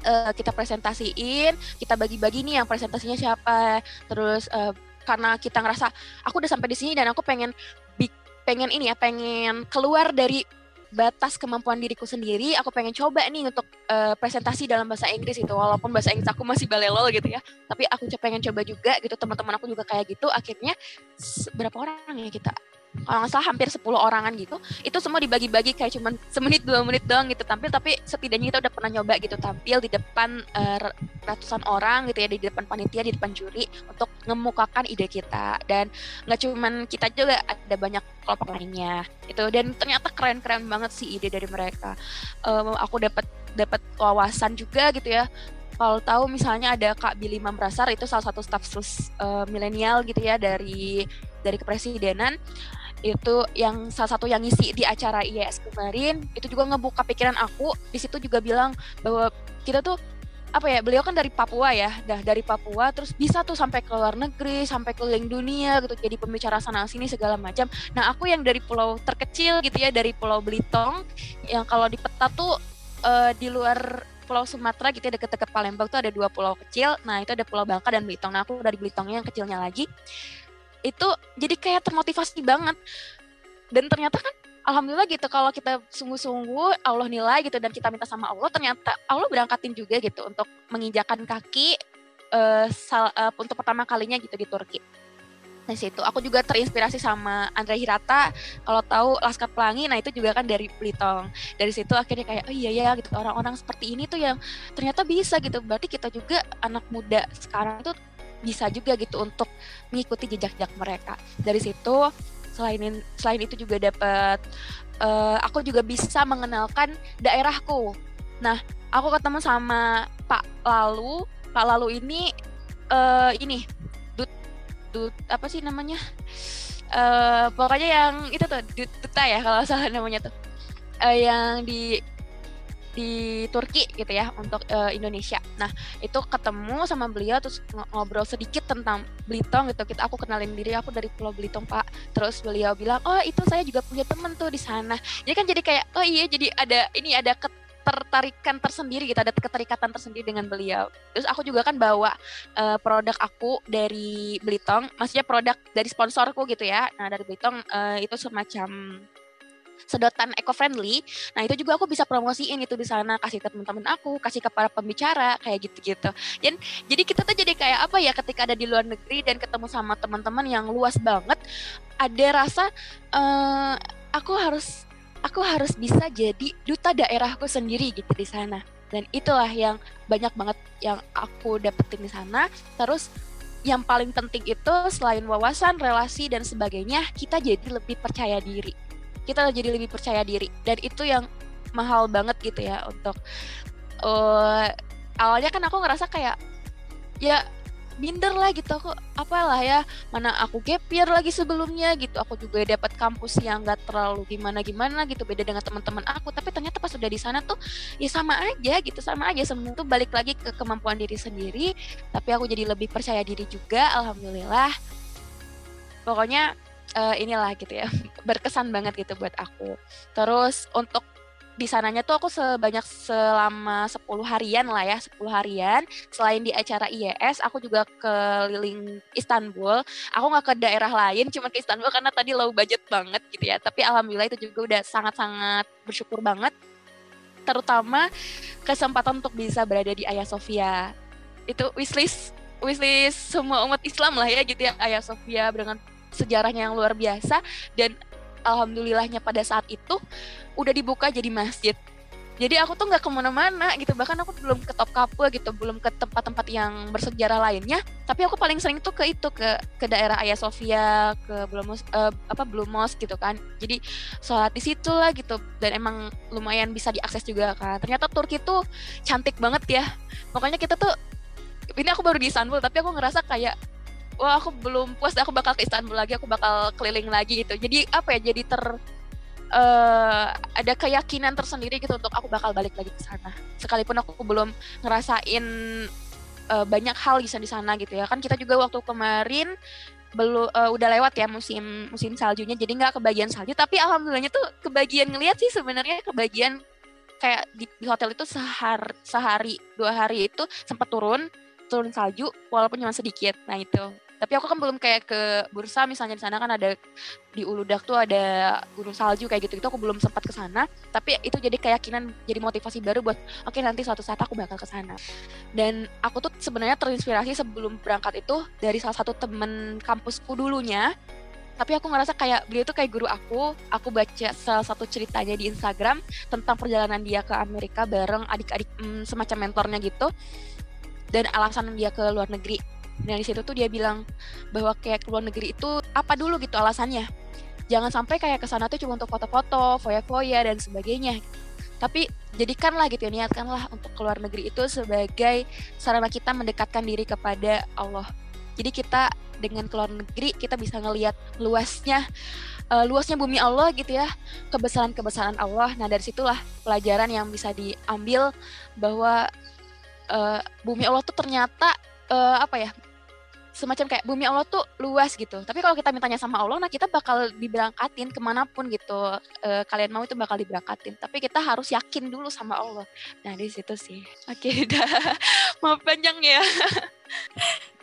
uh, kita presentasiin, kita bagi-bagi nih yang presentasinya siapa. Terus uh, karena kita ngerasa aku udah sampai di sini dan aku pengen pengen ini ya, pengen keluar dari batas kemampuan diriku sendiri, aku pengen coba nih untuk uh, presentasi dalam bahasa Inggris itu, walaupun bahasa Inggris aku masih balelol gitu ya, tapi aku pengen coba juga gitu, teman-teman aku juga kayak gitu, akhirnya berapa orang ya kita? Kalau nggak salah hampir 10 orangan gitu itu semua dibagi-bagi kayak cuman semenit dua menit doang gitu tampil tapi setidaknya kita udah pernah nyoba gitu tampil di depan uh, ratusan orang gitu ya di depan panitia di depan juri untuk ngemukakan ide kita. Dan nggak cuman kita juga ada banyak kelompok lainnya itu dan ternyata keren-keren banget sih ide dari mereka. Um, aku dapat dapat wawasan juga gitu ya. Kalau tahu misalnya ada Kak Billy Mamrasar itu salah satu staff sus uh, milenial gitu ya dari dari kepresidenan itu yang salah satu yang ngisi di acara IES kemarin itu juga ngebuka pikiran aku. Di situ juga bilang bahwa kita tuh apa ya beliau kan dari Papua ya dah dari Papua terus bisa tuh sampai ke luar negeri sampai keliling dunia gitu jadi pembicara sana sini segala macam. Nah aku yang dari pulau terkecil gitu ya dari pulau Belitung yang kalau di peta tuh uh, di luar pulau Sumatera gitu ya deket-deket Palembang tuh ada dua pulau kecil. Nah itu ada pulau Bangka dan Belitung nah aku dari Belitungnya yang kecilnya lagi itu jadi kayak termotivasi banget. Dan ternyata kan alhamdulillah gitu kalau kita sungguh-sungguh Allah nilai gitu dan kita minta sama Allah ternyata Allah berangkatin juga gitu untuk menginjakan kaki uh, sal, uh, untuk pertama kalinya gitu di Turki. Nah situ aku juga terinspirasi sama Andre Hirata kalau tahu Laskar Pelangi nah itu juga kan dari Belitung dari situ akhirnya kayak oh iya ya gitu orang-orang seperti ini tuh yang ternyata bisa gitu. Berarti kita juga anak muda sekarang tuh bisa juga gitu untuk mengikuti jejak-jejak mereka. Dari situ selain selain itu juga dapat uh, aku juga bisa mengenalkan daerahku. Nah, aku ketemu sama Pak Lalu. Pak Lalu ini uh, ini dut dut apa sih namanya? Uh, pokoknya yang itu tuh duta ya kalau salah namanya tuh. Uh, yang di di Turki gitu ya untuk uh, Indonesia. Nah itu ketemu sama beliau terus ngobrol sedikit tentang Belitung gitu. Kita aku kenalin diri aku dari Pulau Belitung Pak. Terus beliau bilang oh itu saya juga punya temen tuh di sana. Jadi kan jadi kayak oh iya jadi ada ini ada ketertarikan tersendiri gitu ada keterikatan tersendiri dengan beliau. Terus aku juga kan bawa uh, produk aku dari Belitung, maksudnya produk dari sponsorku gitu ya. Nah dari Belitung uh, itu semacam sedotan eco-friendly. Nah, itu juga aku bisa promosiin itu di sana, kasih ke teman-teman aku, kasih ke para pembicara kayak gitu-gitu. Dan jadi kita tuh jadi kayak apa ya ketika ada di luar negeri dan ketemu sama teman-teman yang luas banget, ada rasa uh, aku harus aku harus bisa jadi duta daerahku sendiri gitu di sana. Dan itulah yang banyak banget yang aku dapetin di sana. Terus yang paling penting itu selain wawasan, relasi dan sebagainya, kita jadi lebih percaya diri kita jadi lebih percaya diri. Dan itu yang mahal banget gitu ya untuk uh, awalnya kan aku ngerasa kayak ya minder lah gitu aku apalah ya mana aku gap lagi sebelumnya gitu. Aku juga dapat kampus yang gak terlalu gimana gimana gitu beda dengan teman-teman aku. Tapi ternyata pas udah di sana tuh ya sama aja gitu sama aja. Sebenarnya tuh balik lagi ke kemampuan diri sendiri. Tapi aku jadi lebih percaya diri juga alhamdulillah. Pokoknya uh, inilah gitu ya berkesan banget gitu buat aku. Terus untuk di sananya tuh aku sebanyak selama 10 harian lah ya 10 harian. Selain di acara IES aku juga keliling Istanbul. Aku nggak ke daerah lain cuma ke Istanbul karena tadi low budget banget gitu ya. Tapi alhamdulillah itu juga udah sangat-sangat bersyukur banget. Terutama kesempatan untuk bisa berada di Ayah Sofia. Itu wishlist wishlist semua umat Islam lah ya gitu ya Ayah Sofia dengan sejarahnya yang luar biasa dan alhamdulillahnya pada saat itu udah dibuka jadi masjid. Jadi aku tuh nggak ke mana-mana gitu bahkan aku belum ke top kapua gitu belum ke tempat-tempat yang bersejarah lainnya. Tapi aku paling sering tuh ke itu ke ke daerah Ayah Sofia ke belum uh, apa belum mos gitu kan. Jadi sholat di situ lah gitu dan emang lumayan bisa diakses juga kan. Ternyata Turki tuh cantik banget ya. Pokoknya kita tuh ini aku baru di Istanbul tapi aku ngerasa kayak wah aku belum puas aku bakal ke Istanbul lagi aku bakal keliling lagi gitu. Jadi apa ya jadi ter uh, ada keyakinan tersendiri gitu untuk aku bakal balik lagi ke sana. Sekalipun aku belum ngerasain uh, banyak hal di sana gitu ya. Kan kita juga waktu kemarin belum uh, udah lewat ya musim musim saljunya jadi nggak kebagian salju. Tapi alhamdulillahnya tuh kebagian ngeliat sih sebenarnya kebagian kayak di, di hotel itu sehari sehari dua hari itu sempat turun turun salju walaupun cuma sedikit. Nah itu tapi aku kan belum kayak ke bursa misalnya di sana kan ada di Uludak tuh ada gunung salju kayak gitu itu aku belum sempat ke sana. Tapi itu jadi keyakinan jadi motivasi baru buat oke okay, nanti suatu saat aku bakal ke sana. Dan aku tuh sebenarnya terinspirasi sebelum berangkat itu dari salah satu temen kampusku dulunya. Tapi aku ngerasa kayak beliau tuh kayak guru aku. Aku baca salah satu ceritanya di Instagram tentang perjalanan dia ke Amerika bareng adik-adik hmm, semacam mentornya gitu. Dan alasan dia ke luar negeri dan di situ tuh dia bilang bahwa kayak ke luar negeri itu apa dulu gitu alasannya. Jangan sampai kayak ke sana tuh cuma untuk foto-foto foya-foya dan sebagainya. Tapi jadikanlah gitu ya niatkanlah untuk keluar negeri itu sebagai sarana kita mendekatkan diri kepada Allah. Jadi kita dengan keluar negeri kita bisa ngelihat luasnya uh, luasnya bumi Allah gitu ya kebesaran-kebesaran Allah. Nah dari situlah pelajaran yang bisa diambil bahwa uh, bumi Allah tuh ternyata uh, apa ya semacam kayak bumi Allah tuh luas gitu. Tapi kalau kita mintanya sama Allah, nah kita bakal diberangkatin ke mana pun gitu. E, kalian mau itu bakal diberangkatin. Tapi kita harus yakin dulu sama Allah. Nah di situ sih. Oke, udah. Maaf panjang ya.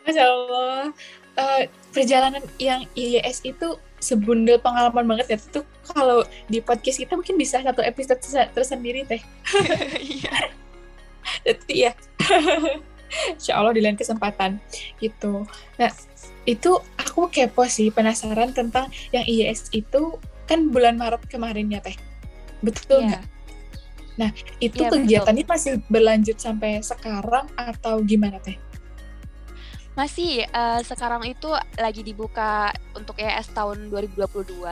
Masya Allah. Uh, perjalanan yang IES itu sebundel pengalaman banget ya. Itu kalau di podcast kita mungkin bisa satu episode tersendiri teh. Iya. Jadi ya. Insya Allah di lain kesempatan gitu. Nah itu aku kepo sih penasaran tentang yang IES itu kan bulan Maret kemarin ya teh. Betul iya. nggak? Yeah. Nah itu yeah, kegiatannya betul. masih berlanjut sampai sekarang atau gimana teh? Masih, uh, sekarang itu lagi dibuka untuk ES tahun 2022.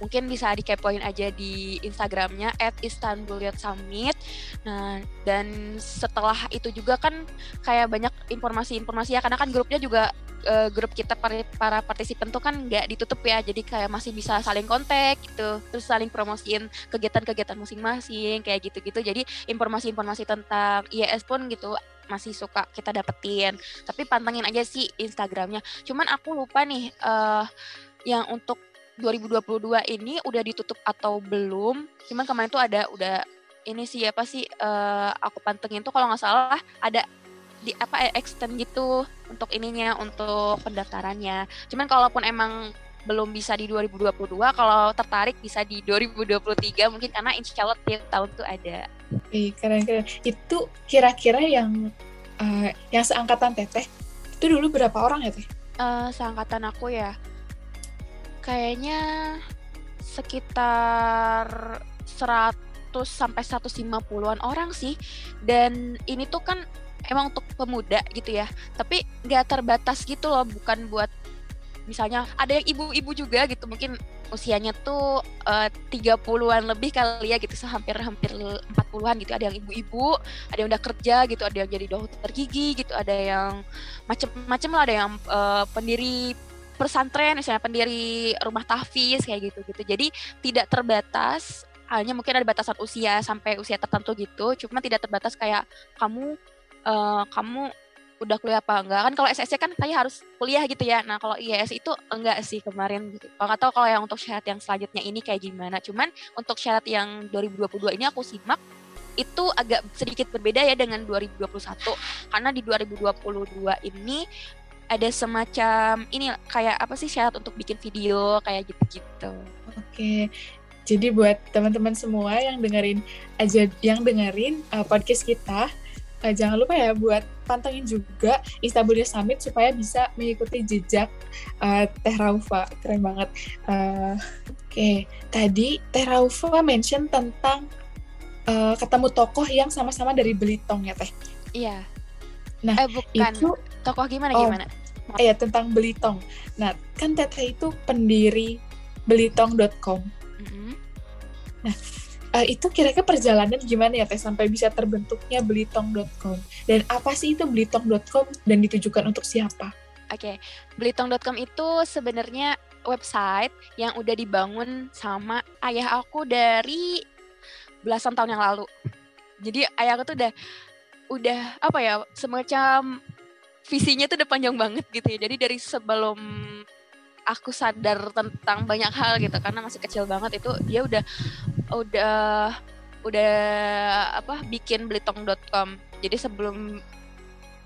Mungkin bisa dikepoin aja di Instagramnya at Istanbul Youth Summit. Nah, dan setelah itu juga kan kayak banyak informasi-informasi ya, karena kan grupnya juga uh, grup kita para, para partisipan tuh kan nggak ditutup ya, jadi kayak masih bisa saling kontak gitu, terus saling promosiin kegiatan-kegiatan masing-masing kayak gitu-gitu. Jadi informasi-informasi tentang IES pun gitu masih suka kita dapetin. Tapi pantengin aja sih Instagramnya. Cuman aku lupa nih uh, yang untuk 2022 ini udah ditutup atau belum? Cuman kemarin tuh ada udah ini sih apa sih uh, aku pantengin tuh kalau nggak salah ada di apa extend gitu untuk ininya untuk pendaftarannya. Cuman kalaupun emang belum bisa di 2022 kalau tertarik bisa di 2023 mungkin karena insya Allah tiap tahun tuh ada. Eh keren keren. Itu kira-kira yang uh, yang seangkatan teteh? Itu dulu berapa orang ya teh? Uh, seangkatan aku ya. Kayaknya sekitar 100 sampai 150-an orang sih. Dan ini tuh kan emang untuk pemuda gitu ya. Tapi nggak terbatas gitu loh bukan buat misalnya ada yang ibu-ibu juga gitu mungkin usianya tuh uh, 30-an lebih kali ya gitu hampir hampir 40-an gitu. Ada yang ibu-ibu ada yang udah kerja gitu ada yang jadi dokter gigi gitu ada yang macem-macem lah ada yang uh, pendiri pesantren misalnya pendiri rumah tahfiz kayak gitu gitu jadi tidak terbatas hanya mungkin ada batasan usia sampai usia tertentu gitu cuma tidak terbatas kayak kamu uh, kamu udah kuliah apa enggak. Kan kalau SSC kan kayak harus kuliah gitu ya. Nah kalau IES itu enggak sih kemarin gitu. Kalau nggak tahu kalau yang untuk syarat yang selanjutnya ini kayak gimana. Cuman untuk syarat yang 2022 ini aku simak itu agak sedikit berbeda ya dengan 2021 karena di 2022 ini ada semacam ini kayak apa sih syarat untuk bikin video kayak gitu-gitu. Oke. Jadi buat teman-teman semua yang dengerin aja yang dengerin uh, podcast kita uh, jangan lupa ya buat pantengin juga Istanbul Summit supaya bisa mengikuti jejak uh, Teh Raufa. Keren banget. Uh, Oke, okay. tadi Teh Raufa mention tentang uh, ketemu tokoh yang sama-sama dari Belitung ya Teh. Iya. Nah, eh, bukan. itu tokoh gimana oh, gimana? Iya, tentang Belitung. Nah, kan Teteh itu pendiri belitong.com. Mm -hmm. Nah, uh, itu kira-kira perjalanan gimana ya teh sampai bisa terbentuknya belitong.com dan apa sih itu belitong.com dan ditujukan untuk siapa? Oke, okay. belitong.com itu sebenarnya website yang udah dibangun sama ayah aku dari belasan tahun yang lalu. Jadi ayah aku tuh udah udah apa ya semacam visinya tuh udah panjang banget gitu ya. Jadi dari sebelum aku sadar tentang banyak hal gitu karena masih kecil banget itu dia udah udah udah apa bikin blitong.com jadi sebelum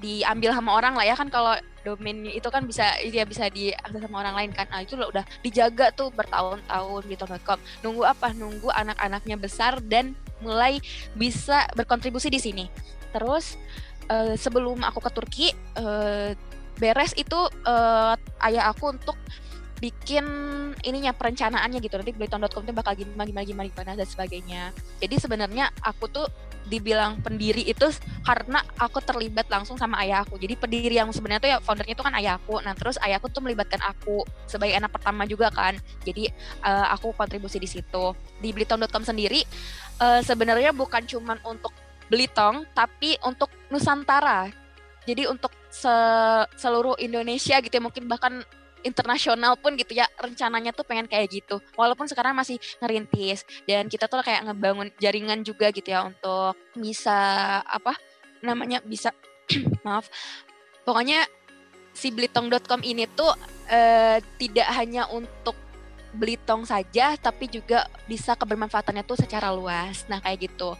diambil sama orang lah ya kan kalau domain itu kan bisa dia bisa diakses sama orang lain kan. Nah itu loh udah dijaga tuh bertahun-tahun blitong.com nunggu apa? Nunggu anak-anaknya besar dan mulai bisa berkontribusi di sini. Terus uh, sebelum aku ke Turki uh, beres itu uh, ayah aku untuk bikin ininya perencanaannya gitu. Nanti Beliton.com itu bakal gimana gimana gimana gimana dan sebagainya. Jadi sebenarnya aku tuh dibilang pendiri itu karena aku terlibat langsung sama ayahku jadi pendiri yang sebenarnya tuh ya foundernya itu kan ayahku nah terus ayahku tuh melibatkan aku sebagai anak pertama juga kan. Jadi uh, aku kontribusi di situ. Di Beliton.com sendiri uh, sebenarnya bukan cuman untuk Belitong tapi untuk Nusantara. Jadi untuk se seluruh Indonesia gitu ya mungkin bahkan internasional pun gitu ya rencananya tuh pengen kayak gitu. Walaupun sekarang masih ngerintis dan kita tuh kayak ngebangun jaringan juga gitu ya untuk bisa apa namanya bisa maaf. Pokoknya si blitong.com ini tuh uh, tidak hanya untuk Belitong saja tapi juga bisa kebermanfaatannya tuh secara luas. Nah kayak gitu.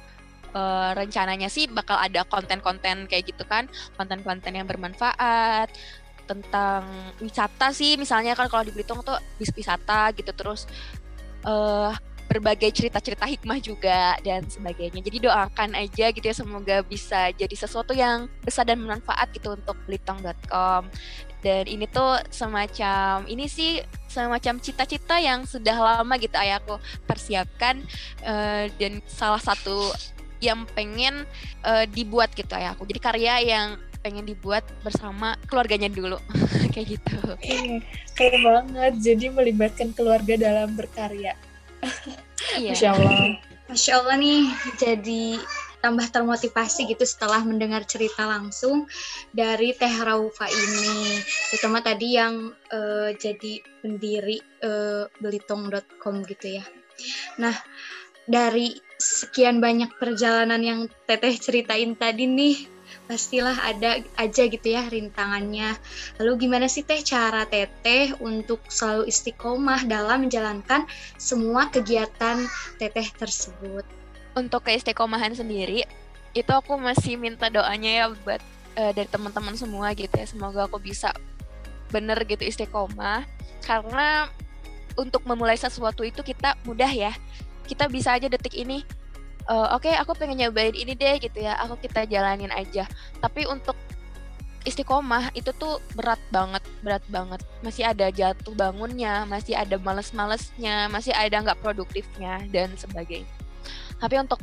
Uh, rencananya sih bakal ada konten-konten kayak gitu kan konten-konten yang bermanfaat tentang wisata sih misalnya kan kalau di Belitung tuh bis wisata gitu terus uh, berbagai cerita-cerita hikmah juga dan sebagainya. Jadi doakan aja gitu ya semoga bisa jadi sesuatu yang besar dan bermanfaat gitu untuk belitong.com. Dan ini tuh semacam ini sih semacam cita-cita yang sudah lama gitu ayahku persiapkan uh, dan salah satu yang pengen uh, dibuat gitu ayahku. Jadi karya yang pengen dibuat bersama keluarganya dulu kayak gitu. Iya, kayak banget. Jadi melibatkan keluarga dalam berkarya. Iya. Masya Allah. Masya Allah nih, jadi tambah termotivasi gitu setelah mendengar cerita langsung dari Teh Raufa ini. Terutama tadi yang uh, jadi pendiri uh, belitong.com gitu ya. Nah, dari sekian banyak perjalanan yang Teteh ceritain tadi nih, pastilah ada aja gitu ya rintangannya. Lalu gimana sih teh cara teteh untuk selalu istiqomah dalam menjalankan semua kegiatan teteh tersebut? Untuk keistiqomahan sendiri, itu aku masih minta doanya ya buat uh, dari teman-teman semua gitu ya. Semoga aku bisa bener gitu istiqomah karena untuk memulai sesuatu itu kita mudah ya. Kita bisa aja detik ini uh, oke okay, aku pengen nyobain ini deh gitu ya aku kita jalanin aja. Tapi untuk istiqomah itu tuh berat banget berat banget. Masih ada jatuh bangunnya masih ada males-malesnya masih ada nggak produktifnya dan sebagainya. Tapi untuk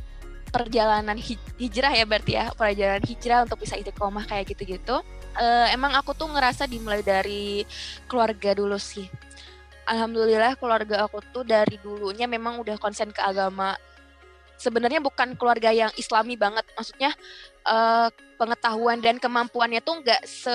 perjalanan hijrah ya berarti ya perjalanan hijrah untuk bisa istiqomah kayak gitu-gitu uh, emang aku tuh ngerasa dimulai dari keluarga dulu sih. Alhamdulillah keluarga aku tuh dari dulunya memang udah konsen ke agama sebenarnya bukan keluarga yang islami banget. Maksudnya uh, pengetahuan dan kemampuannya tuh nggak se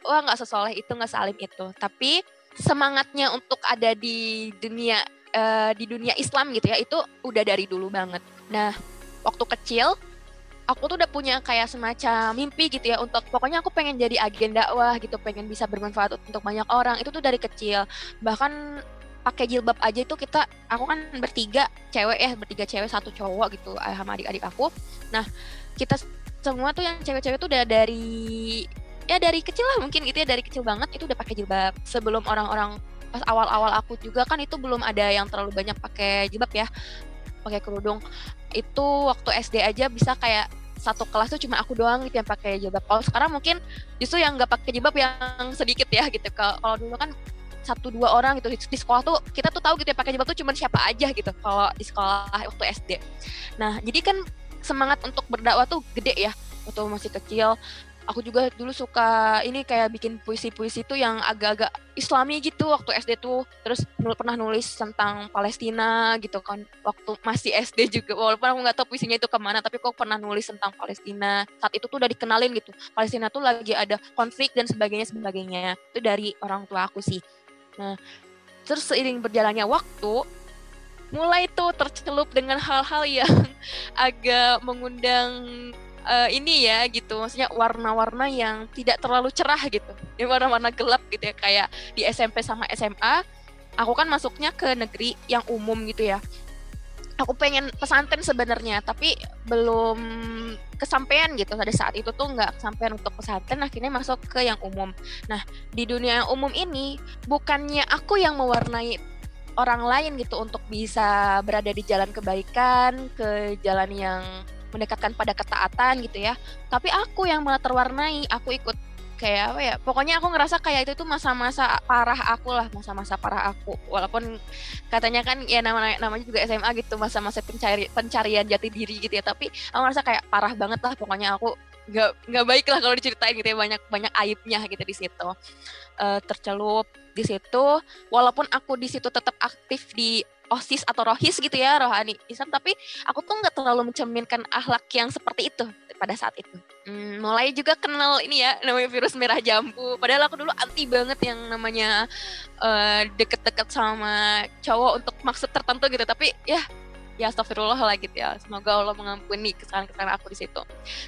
wah nggak sesoleh itu nggak salim itu. Tapi semangatnya untuk ada di dunia uh, di dunia Islam gitu ya itu udah dari dulu banget. Nah waktu kecil aku tuh udah punya kayak semacam mimpi gitu ya untuk pokoknya aku pengen jadi agen dakwah gitu pengen bisa bermanfaat untuk banyak orang. Itu tuh dari kecil. Bahkan pakai jilbab aja itu kita aku kan bertiga cewek ya bertiga cewek satu cowok gitu eh, sama adik-adik aku nah kita semua tuh yang cewek-cewek tuh udah dari ya dari kecil lah mungkin gitu ya dari kecil banget itu udah pakai jilbab sebelum orang-orang pas awal-awal aku juga kan itu belum ada yang terlalu banyak pakai jilbab ya pakai kerudung itu waktu SD aja bisa kayak satu kelas tuh cuma aku doang gitu yang pakai jilbab. Kalau sekarang mungkin justru yang nggak pakai jilbab yang sedikit ya gitu. Kalau dulu kan satu dua orang gitu di sekolah tuh kita tuh tahu gitu ya pakai jilbab tuh cuma siapa aja gitu kalau di sekolah waktu SD. Nah jadi kan semangat untuk berdakwah tuh gede ya waktu masih kecil. Aku juga dulu suka ini kayak bikin puisi-puisi tuh yang agak-agak Islami gitu waktu SD tuh. Terus pernah nulis tentang Palestina gitu kan waktu masih SD juga. Walaupun aku nggak tahu puisinya itu ke mana, tapi kok pernah nulis tentang Palestina. Saat itu tuh udah dikenalin gitu. Palestina tuh lagi ada konflik dan sebagainya sebagainya. Itu dari orang tua aku sih. Nah, terus seiring berjalannya waktu, mulai tuh tercelup dengan hal-hal yang agak mengundang uh, ini ya gitu. Maksudnya warna-warna yang tidak terlalu cerah gitu. Ya warna-warna gelap gitu ya. Kayak di SMP sama SMA aku kan masuknya ke negeri yang umum gitu ya aku pengen pesantren sebenarnya tapi belum kesampaian gitu. Pada saat itu tuh nggak kesampaian untuk pesantren akhirnya masuk ke yang umum. Nah di dunia yang umum ini bukannya aku yang mewarnai orang lain gitu untuk bisa berada di jalan kebaikan ke jalan yang mendekatkan pada ketaatan gitu ya. Tapi aku yang malah terwarnai aku ikut kayak apa ya pokoknya aku ngerasa kayak itu tuh masa-masa parah aku lah masa-masa parah aku. Walaupun katanya kan ya nama namanya juga SMA gitu masa-masa pencari pencarian jati diri gitu ya. Tapi aku ngerasa kayak parah banget lah pokoknya aku nggak nggak baik lah kalau diceritain gitu ya. Banyak banyak aibnya gitu di situ. Uh, tercelup di situ. Walaupun aku di situ tetap aktif di osis atau rohis gitu ya rohani Islam. Tapi aku tuh nggak terlalu mencerminkan akhlak yang seperti itu pada saat itu. Hmm, mulai juga kenal ini ya namanya virus merah jambu. Padahal aku dulu anti banget yang namanya uh, deket-deket sama cowok untuk maksud tertentu gitu. Tapi ya ya astagfirullah lah gitu ya. Semoga Allah mengampuni kesalahan-kesalahan aku di situ.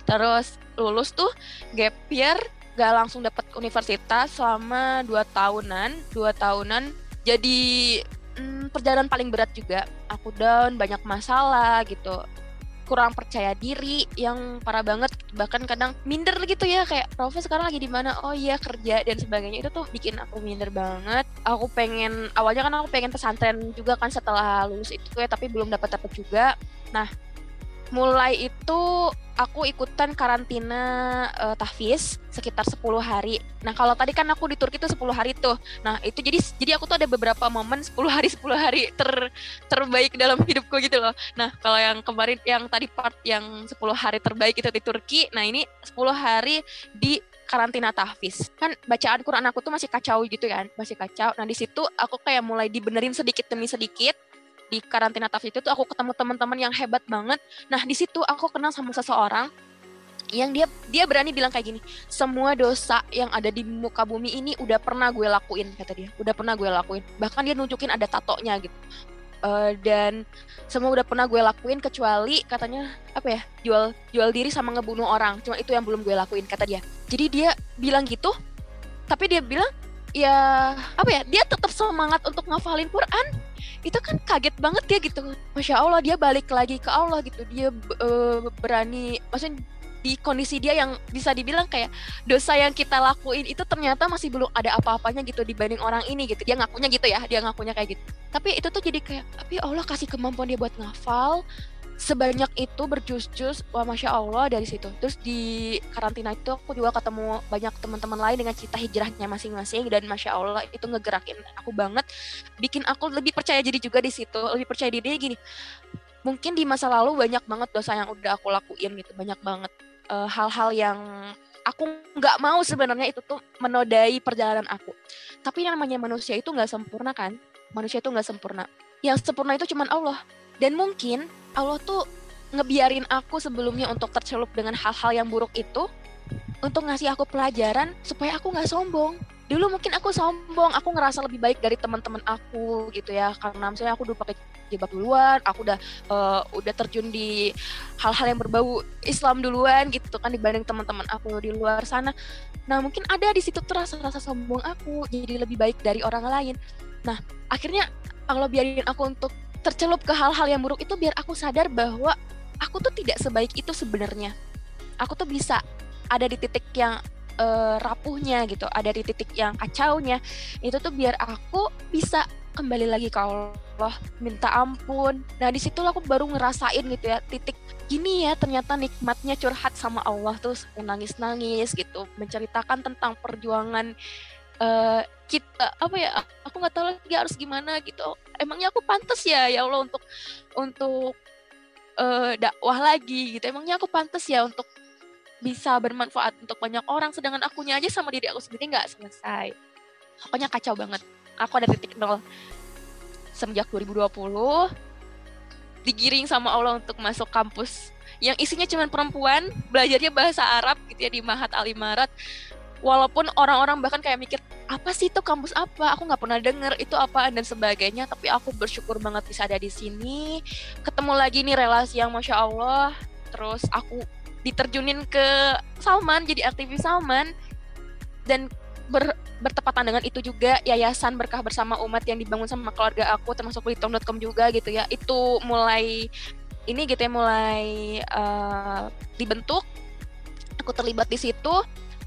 Terus lulus tuh gap year gak langsung dapat universitas selama dua tahunan. Dua tahunan jadi hmm, perjalanan paling berat juga. Aku down banyak masalah gitu kurang percaya diri yang parah banget bahkan kadang minder gitu ya kayak Rafa sekarang lagi di mana? Oh iya kerja dan sebagainya. Itu tuh bikin aku minder banget. Aku pengen awalnya kan aku pengen pesantren juga kan setelah lulus itu ya tapi belum dapat dapat juga. Nah mulai itu aku ikutan karantina uh, tahfiz sekitar 10 hari. Nah, kalau tadi kan aku di Turki itu 10 hari tuh. Nah, itu jadi jadi aku tuh ada beberapa momen 10 hari 10 hari ter terbaik dalam hidupku gitu loh. Nah, kalau yang kemarin yang tadi part yang 10 hari terbaik itu di Turki, nah ini 10 hari di karantina tahfiz. Kan bacaan Quran aku tuh masih kacau gitu kan, masih kacau. Nah, di situ aku kayak mulai dibenerin sedikit demi sedikit di karantina taf itu tuh aku ketemu teman-teman yang hebat banget. Nah, di situ aku kenal sama seseorang yang dia dia berani bilang kayak gini semua dosa yang ada di muka bumi ini udah pernah gue lakuin kata dia. Udah pernah gue lakuin. Bahkan dia nunjukin ada tatonya gitu. Uh, dan semua udah pernah gue lakuin kecuali katanya apa ya jual jual diri sama ngebunuh orang. Cuma itu yang belum gue lakuin kata dia. Jadi dia bilang gitu tapi dia bilang ya apa ya dia tetap semangat untuk ngafalin Quran. Itu kan kaget banget ya gitu. Masya allah dia balik lagi ke allah gitu. Dia uh, berani maksudnya di kondisi dia yang bisa dibilang kayak dosa yang kita lakuin itu ternyata masih belum ada apa-apanya gitu dibanding orang ini gitu. Dia ngakunya gitu ya dia ngakunya kayak gitu. Tapi itu tuh jadi kayak tapi Allah kasih kemampuan dia buat ngafal sebanyak itu berjus-jus wah masya Allah dari situ. Terus di karantina itu aku juga ketemu banyak teman-teman lain dengan cerita hijrahnya masing-masing dan masya Allah itu ngegerakin aku banget. Bikin aku lebih percaya diri juga di situ. Lebih percaya diri gini mungkin di masa lalu banyak banget dosa yang udah aku lakuin gitu. Banyak banget eh, hal-hal uh, yang aku nggak mau sebenarnya itu tuh menodai perjalanan aku. Tapi yang namanya manusia itu nggak sempurna kan? Manusia itu nggak sempurna. Yang sempurna itu cuman Allah. Dan mungkin Allah tuh ngebiarin aku sebelumnya untuk tercelup dengan hal-hal yang buruk itu untuk ngasih aku pelajaran supaya aku nggak sombong. Dulu mungkin aku sombong, aku ngerasa lebih baik dari teman-teman aku gitu ya, karena misalnya aku dulu pakai jilbab duluan, aku udah uh, udah terjun di hal-hal yang berbau Islam duluan gitu kan dibanding teman-teman aku di luar sana. Nah mungkin ada di situ tuh rasa-rasa sombong aku jadi lebih baik dari orang lain. Nah akhirnya Allah biarin aku untuk tercelup ke hal-hal yang buruk itu biar aku sadar bahwa aku tuh tidak sebaik itu sebenarnya. Aku tuh bisa ada di titik yang uh, rapuhnya gitu, ada di titik yang kacaunya. Itu tuh biar aku bisa kembali lagi ke Allah, minta ampun. Nah, di situ aku baru ngerasain gitu ya, titik gini ya ternyata nikmatnya curhat sama Allah tuh nangis-nangis gitu, menceritakan tentang perjuangan uh, kita apa ya aku nggak tahu lagi harus gimana gitu. Emangnya aku pantas ya ya Allah untuk untuk uh, dakwah lagi gitu. Emangnya aku pantas ya untuk bisa bermanfaat untuk banyak orang sedangkan akunya aja sama diri aku sendiri nggak selesai. Pokoknya kacau banget. Aku ada titik nol. Semenjak 2020 digiring sama Allah untuk masuk kampus yang isinya cuma perempuan belajarnya bahasa Arab gitu ya di Mahat Alimarat walaupun orang-orang bahkan kayak mikir apa sih itu kampus apa? Aku nggak pernah denger itu apa dan sebagainya. Tapi aku bersyukur banget bisa ada di sini. Ketemu lagi nih relasi yang masya Allah. Terus aku diterjunin ke Salman jadi aktivis Salman. Dan ber, bertepatan dengan itu juga yayasan berkah bersama umat yang dibangun sama keluarga aku termasuk belitom.com juga gitu ya. Itu mulai ini gitu ya mulai uh, dibentuk. Aku terlibat di situ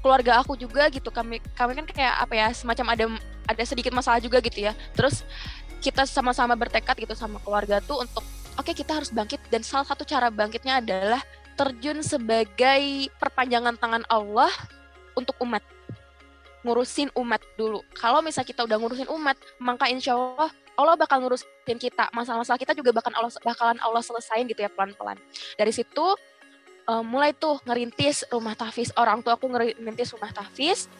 keluarga aku juga gitu kami kami kan kayak apa ya semacam ada ada sedikit masalah juga gitu ya terus kita sama-sama bertekad gitu sama keluarga tuh untuk oke okay, kita harus bangkit dan salah satu cara bangkitnya adalah terjun sebagai perpanjangan tangan Allah untuk umat ngurusin umat dulu. Kalau misalnya kita udah ngurusin umat, maka insya Allah Allah bakal ngurusin kita. Masalah-masalah kita juga bakal Allah bakalan Allah selesain gitu ya pelan-pelan. Dari situ uh, mulai tuh ngerintis rumah tahfiz. Orang tua aku ngerintis rumah tahfiz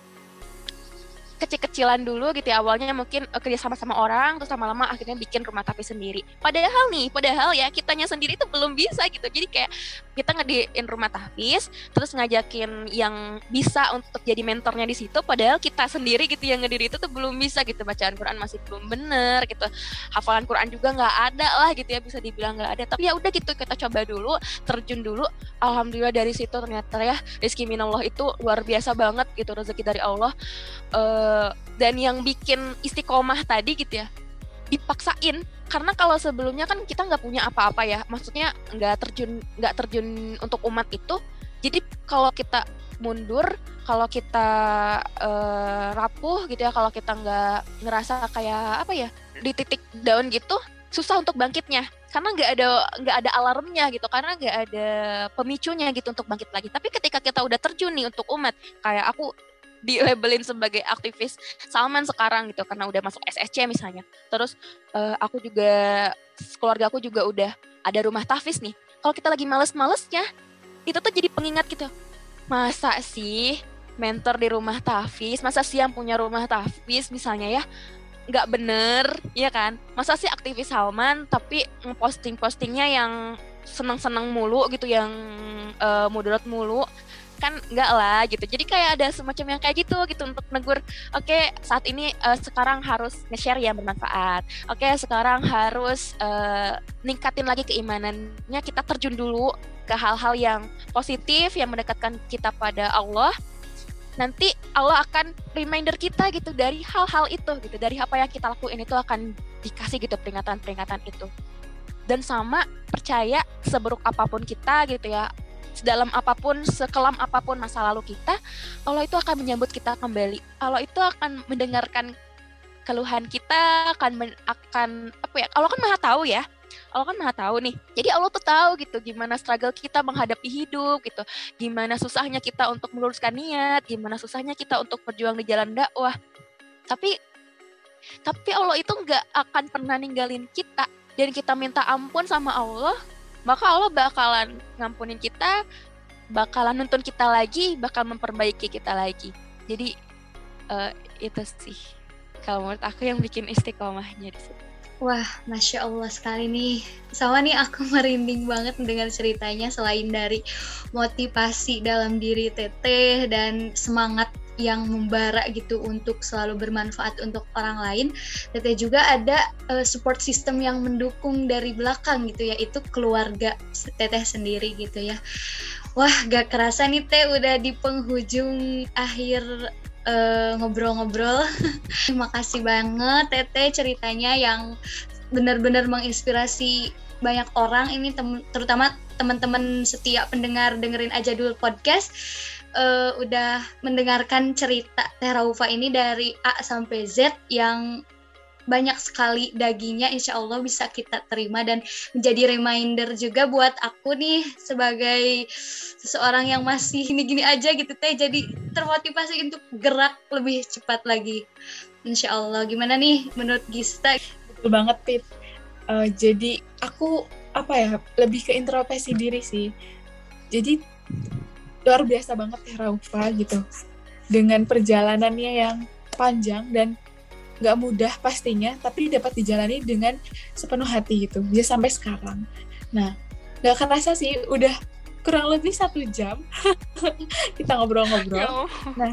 kecil-kecilan dulu gitu ya awalnya mungkin uh, kerja sama sama orang terus lama-lama akhirnya bikin rumah tapi sendiri. Padahal nih padahal ya kitanya sendiri itu belum bisa gitu. Jadi kayak kita ngediin rumah tahfiz terus ngajakin yang bisa untuk jadi mentornya di situ padahal kita sendiri gitu yang ngediri itu tuh belum bisa gitu. Bacaan Quran masih belum bener gitu. Hafalan Quran juga nggak ada lah gitu ya bisa dibilang nggak ada. Tapi ya udah gitu kita coba dulu terjun dulu. Alhamdulillah dari situ ternyata ya rezeki minallah itu luar biasa banget gitu rezeki dari Allah. Uh, dan yang bikin istiqomah tadi gitu ya dipaksain. Karena kalau sebelumnya kan kita nggak punya apa-apa ya. Maksudnya nggak terjun nggak terjun untuk umat itu. Jadi kalau kita mundur kalau kita uh, rapuh gitu ya kalau kita nggak ngerasa kayak apa ya di titik down gitu susah untuk bangkitnya. Karena nggak ada nggak ada alarmnya gitu. Karena nggak ada pemicunya gitu untuk bangkit lagi. Tapi ketika kita udah terjun nih untuk umat kayak aku di labelin sebagai aktivis Salman sekarang gitu karena udah masuk SSC misalnya. Terus uh, aku juga keluarga aku juga udah ada rumah tahfiz nih. Kalau kita lagi males-malesnya itu tuh jadi pengingat gitu. Masa sih mentor di rumah tahfiz, masa sih yang punya rumah tahfiz misalnya ya nggak bener, ya kan? Masa sih aktivis Salman tapi posting-postingnya yang senang-senang mulu gitu, yang uh, moderat mulu kan enggak lah gitu. Jadi kayak ada semacam yang kayak gitu gitu untuk negur oke okay, saat ini uh, sekarang harus nge-share yang bermanfaat. Oke okay, sekarang harus uh, ningkatin lagi keimanannya kita terjun dulu ke hal-hal yang positif yang mendekatkan kita pada Allah. Nanti Allah akan reminder kita gitu dari hal-hal itu gitu. Dari apa yang kita lakuin itu akan dikasih gitu peringatan-peringatan itu. Dan sama percaya seburuk apa pun kita gitu ya sedalam apa pun, sekelam apa pun masa lalu kita, Allah itu akan menyambut kita kembali. Allah itu akan mendengarkan keluhan kita, akan men, akan apa ya? Allah kan maha tahu ya. Allah kan maha tahu nih. Jadi Allah tuh tahu gitu gimana struggle kita menghadapi hidup gitu. Gimana susahnya kita untuk meluruskan niat, gimana susahnya kita untuk berjuang di jalan dakwah. Tapi tapi Allah itu nggak akan pernah ninggalin kita dan kita minta ampun sama Allah maka Allah bakalan ngampunin kita, bakalan nuntun kita lagi, bakal memperbaiki kita lagi. Jadi uh, itu sih kalau menurut aku yang bikin istiqomahnya di situ. Wah, masya Allah sekali nih. Sama nih aku merinding banget mendengar ceritanya selain dari motivasi dalam diri Teteh dan semangat yang membara gitu untuk selalu bermanfaat untuk orang lain. Teteh juga ada uh, support system yang mendukung dari belakang gitu ya, itu keluarga Teteh sendiri gitu ya. Wah, gak kerasa nih Teh udah di penghujung akhir ngobrol ngobrol-ngobrol. Terima kasih banget Teteh ceritanya yang benar-benar menginspirasi banyak orang ini tem terutama teman-teman setiap pendengar dengerin aja dulu podcast uh, udah mendengarkan cerita Teraufa ini dari A sampai Z yang banyak sekali dagingnya insya Allah bisa kita terima. Dan menjadi reminder juga buat aku nih sebagai seseorang yang masih gini-gini aja gitu teh jadi termotivasi untuk gerak lebih cepat lagi. Insya Allah. Gimana nih menurut Gista? Betul banget Pit uh, jadi aku apa ya lebih ke introspeksi diri sih. Jadi luar biasa banget ya Raufa gitu. Dengan perjalanannya yang panjang dan nggak mudah pastinya tapi dapat dijalani dengan sepenuh hati gitu bisa sampai sekarang. Nah nggak kerasa sih udah kurang lebih satu jam kita ngobrol-ngobrol. Ya nah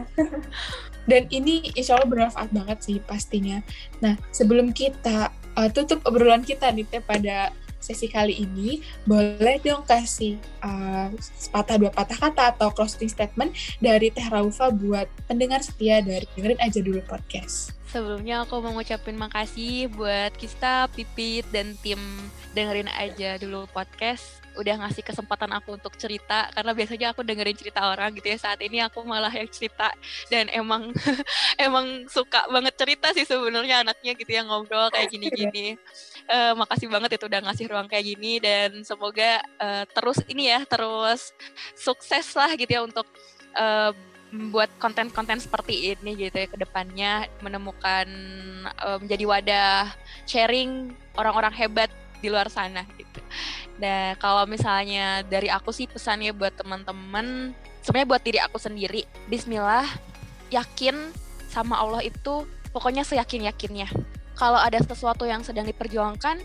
dan ini insya Allah bermanfaat banget sih pastinya. Nah sebelum kita uh, tutup obrolan kita nih teh pada sesi kali ini, boleh dong kasih uh, sepatah dua patah kata atau closing statement dari Teh Raufa buat pendengar setia dari dengerin aja dulu podcast. Sebelumnya aku mau ngucapin makasih buat Kista, Pipit, dan tim dengerin aja dulu podcast. Udah ngasih kesempatan aku untuk cerita karena biasanya aku dengerin cerita orang gitu ya. Saat ini aku malah yang cerita dan emang emang suka banget cerita sih sebenarnya anaknya gitu yang ngobrol kayak gini-gini uh, makasih banget itu udah ngasih ruang kayak gini dan semoga uh, terus ini ya terus sukses lah gitu ya untuk uh, buat konten-konten seperti ini gitu ya ke depannya menemukan uh, menjadi wadah sharing orang-orang hebat di luar sana gitu. Dan kalau misalnya dari aku sih pesannya buat teman-teman, sebenarnya buat diri aku sendiri, Bismillah, yakin sama Allah itu pokoknya seyakin-yakinnya. Kalau ada sesuatu yang sedang diperjuangkan,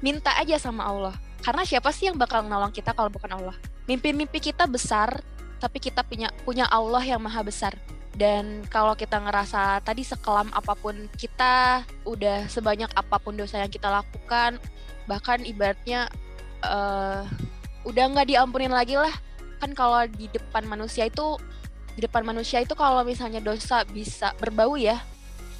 minta aja sama Allah. Karena siapa sih yang bakal nolong kita kalau bukan Allah? Mimpi-mimpi kita besar, tapi kita punya punya Allah yang maha besar. Dan kalau kita ngerasa tadi sekelam apa pun kita, udah sebanyak apa pun dosa yang kita lakukan, bahkan ibaratnya uh, udah nggak diampunin lagi lah. Kan kalau di depan manusia itu, di depan manusia itu kalau misalnya dosa bisa berbau ya,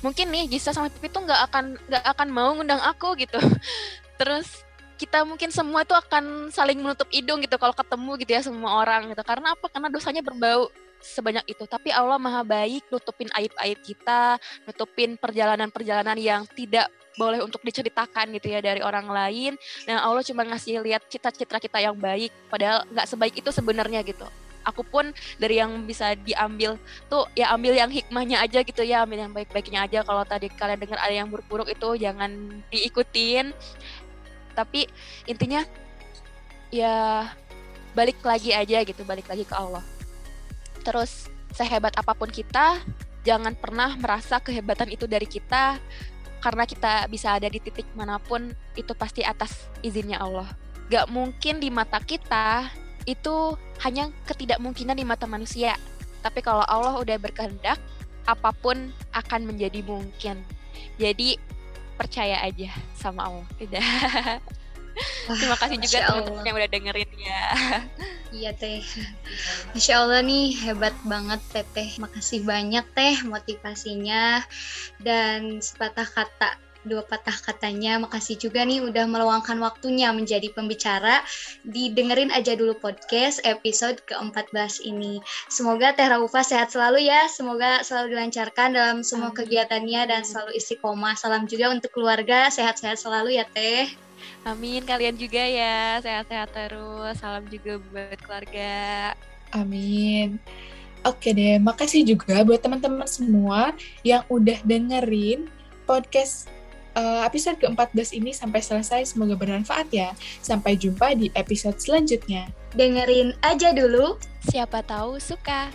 mungkin nih Gisa sama Pipi tuh nggak akan nggak akan mau ngundang aku gitu. Terus kita mungkin semua itu akan saling menutup hidung gitu kalau ketemu gitu ya semua orang gitu. Karena apa? Karena dosanya berbau sebanyak itu. Tapi Allah maha baik nutupin aib-aib kita nutupin perjalanan-perjalanan yang tidak boleh untuk diceritakan gitu ya dari orang lain. Nah Allah cuma ngasih lihat cita-cita kita yang baik padahal nggak sebaik itu sebenarnya gitu aku pun dari yang bisa diambil tuh ya ambil yang hikmahnya aja gitu ya ambil yang baik-baiknya aja. Kalau tadi kalian dengar ada yang buruk-buruk itu jangan diikutin. Tapi intinya ya balik lagi aja gitu balik lagi ke Allah. Terus sehebat apa pun kita jangan pernah merasa kehebatan itu dari kita. Karena kita bisa ada di titik mana pun itu pasti atas izinnya Allah. Gak mungkin di mata kita itu hanya ketidakmungkinan di mata manusia tapi kalau Allah udah berkehendak apa pun akan menjadi mungkin jadi percaya aja sama Allah. Tidak. Terima kasih juga teman-teman yang udah dengerin ya. Iya teh. Insya Allah nih hebat banget teteh. Makasih banyak teh motivasinya dan sepatah kata dua patah katanya. Makasih juga nih udah meluangkan waktunya menjadi pembicara. Didengerin aja dulu podcast episode ke-14 ini. Semoga Teh Raufa sehat selalu ya. Semoga selalu dilancarkan dalam semua Amin. kegiatannya dan selalu istiqomah. Salam juga untuk keluarga. Sehat-sehat selalu ya Teh. Amin. Kalian juga ya. Sehat-sehat terus. Salam juga buat keluarga. Amin. Oke deh, makasih juga buat teman-teman semua yang udah dengerin podcast uh, episode ke-14 ini sampai selesai. Semoga bermanfaat ya. Sampai jumpa di episode selanjutnya. Dengerin aja dulu. Siapa tahu suka.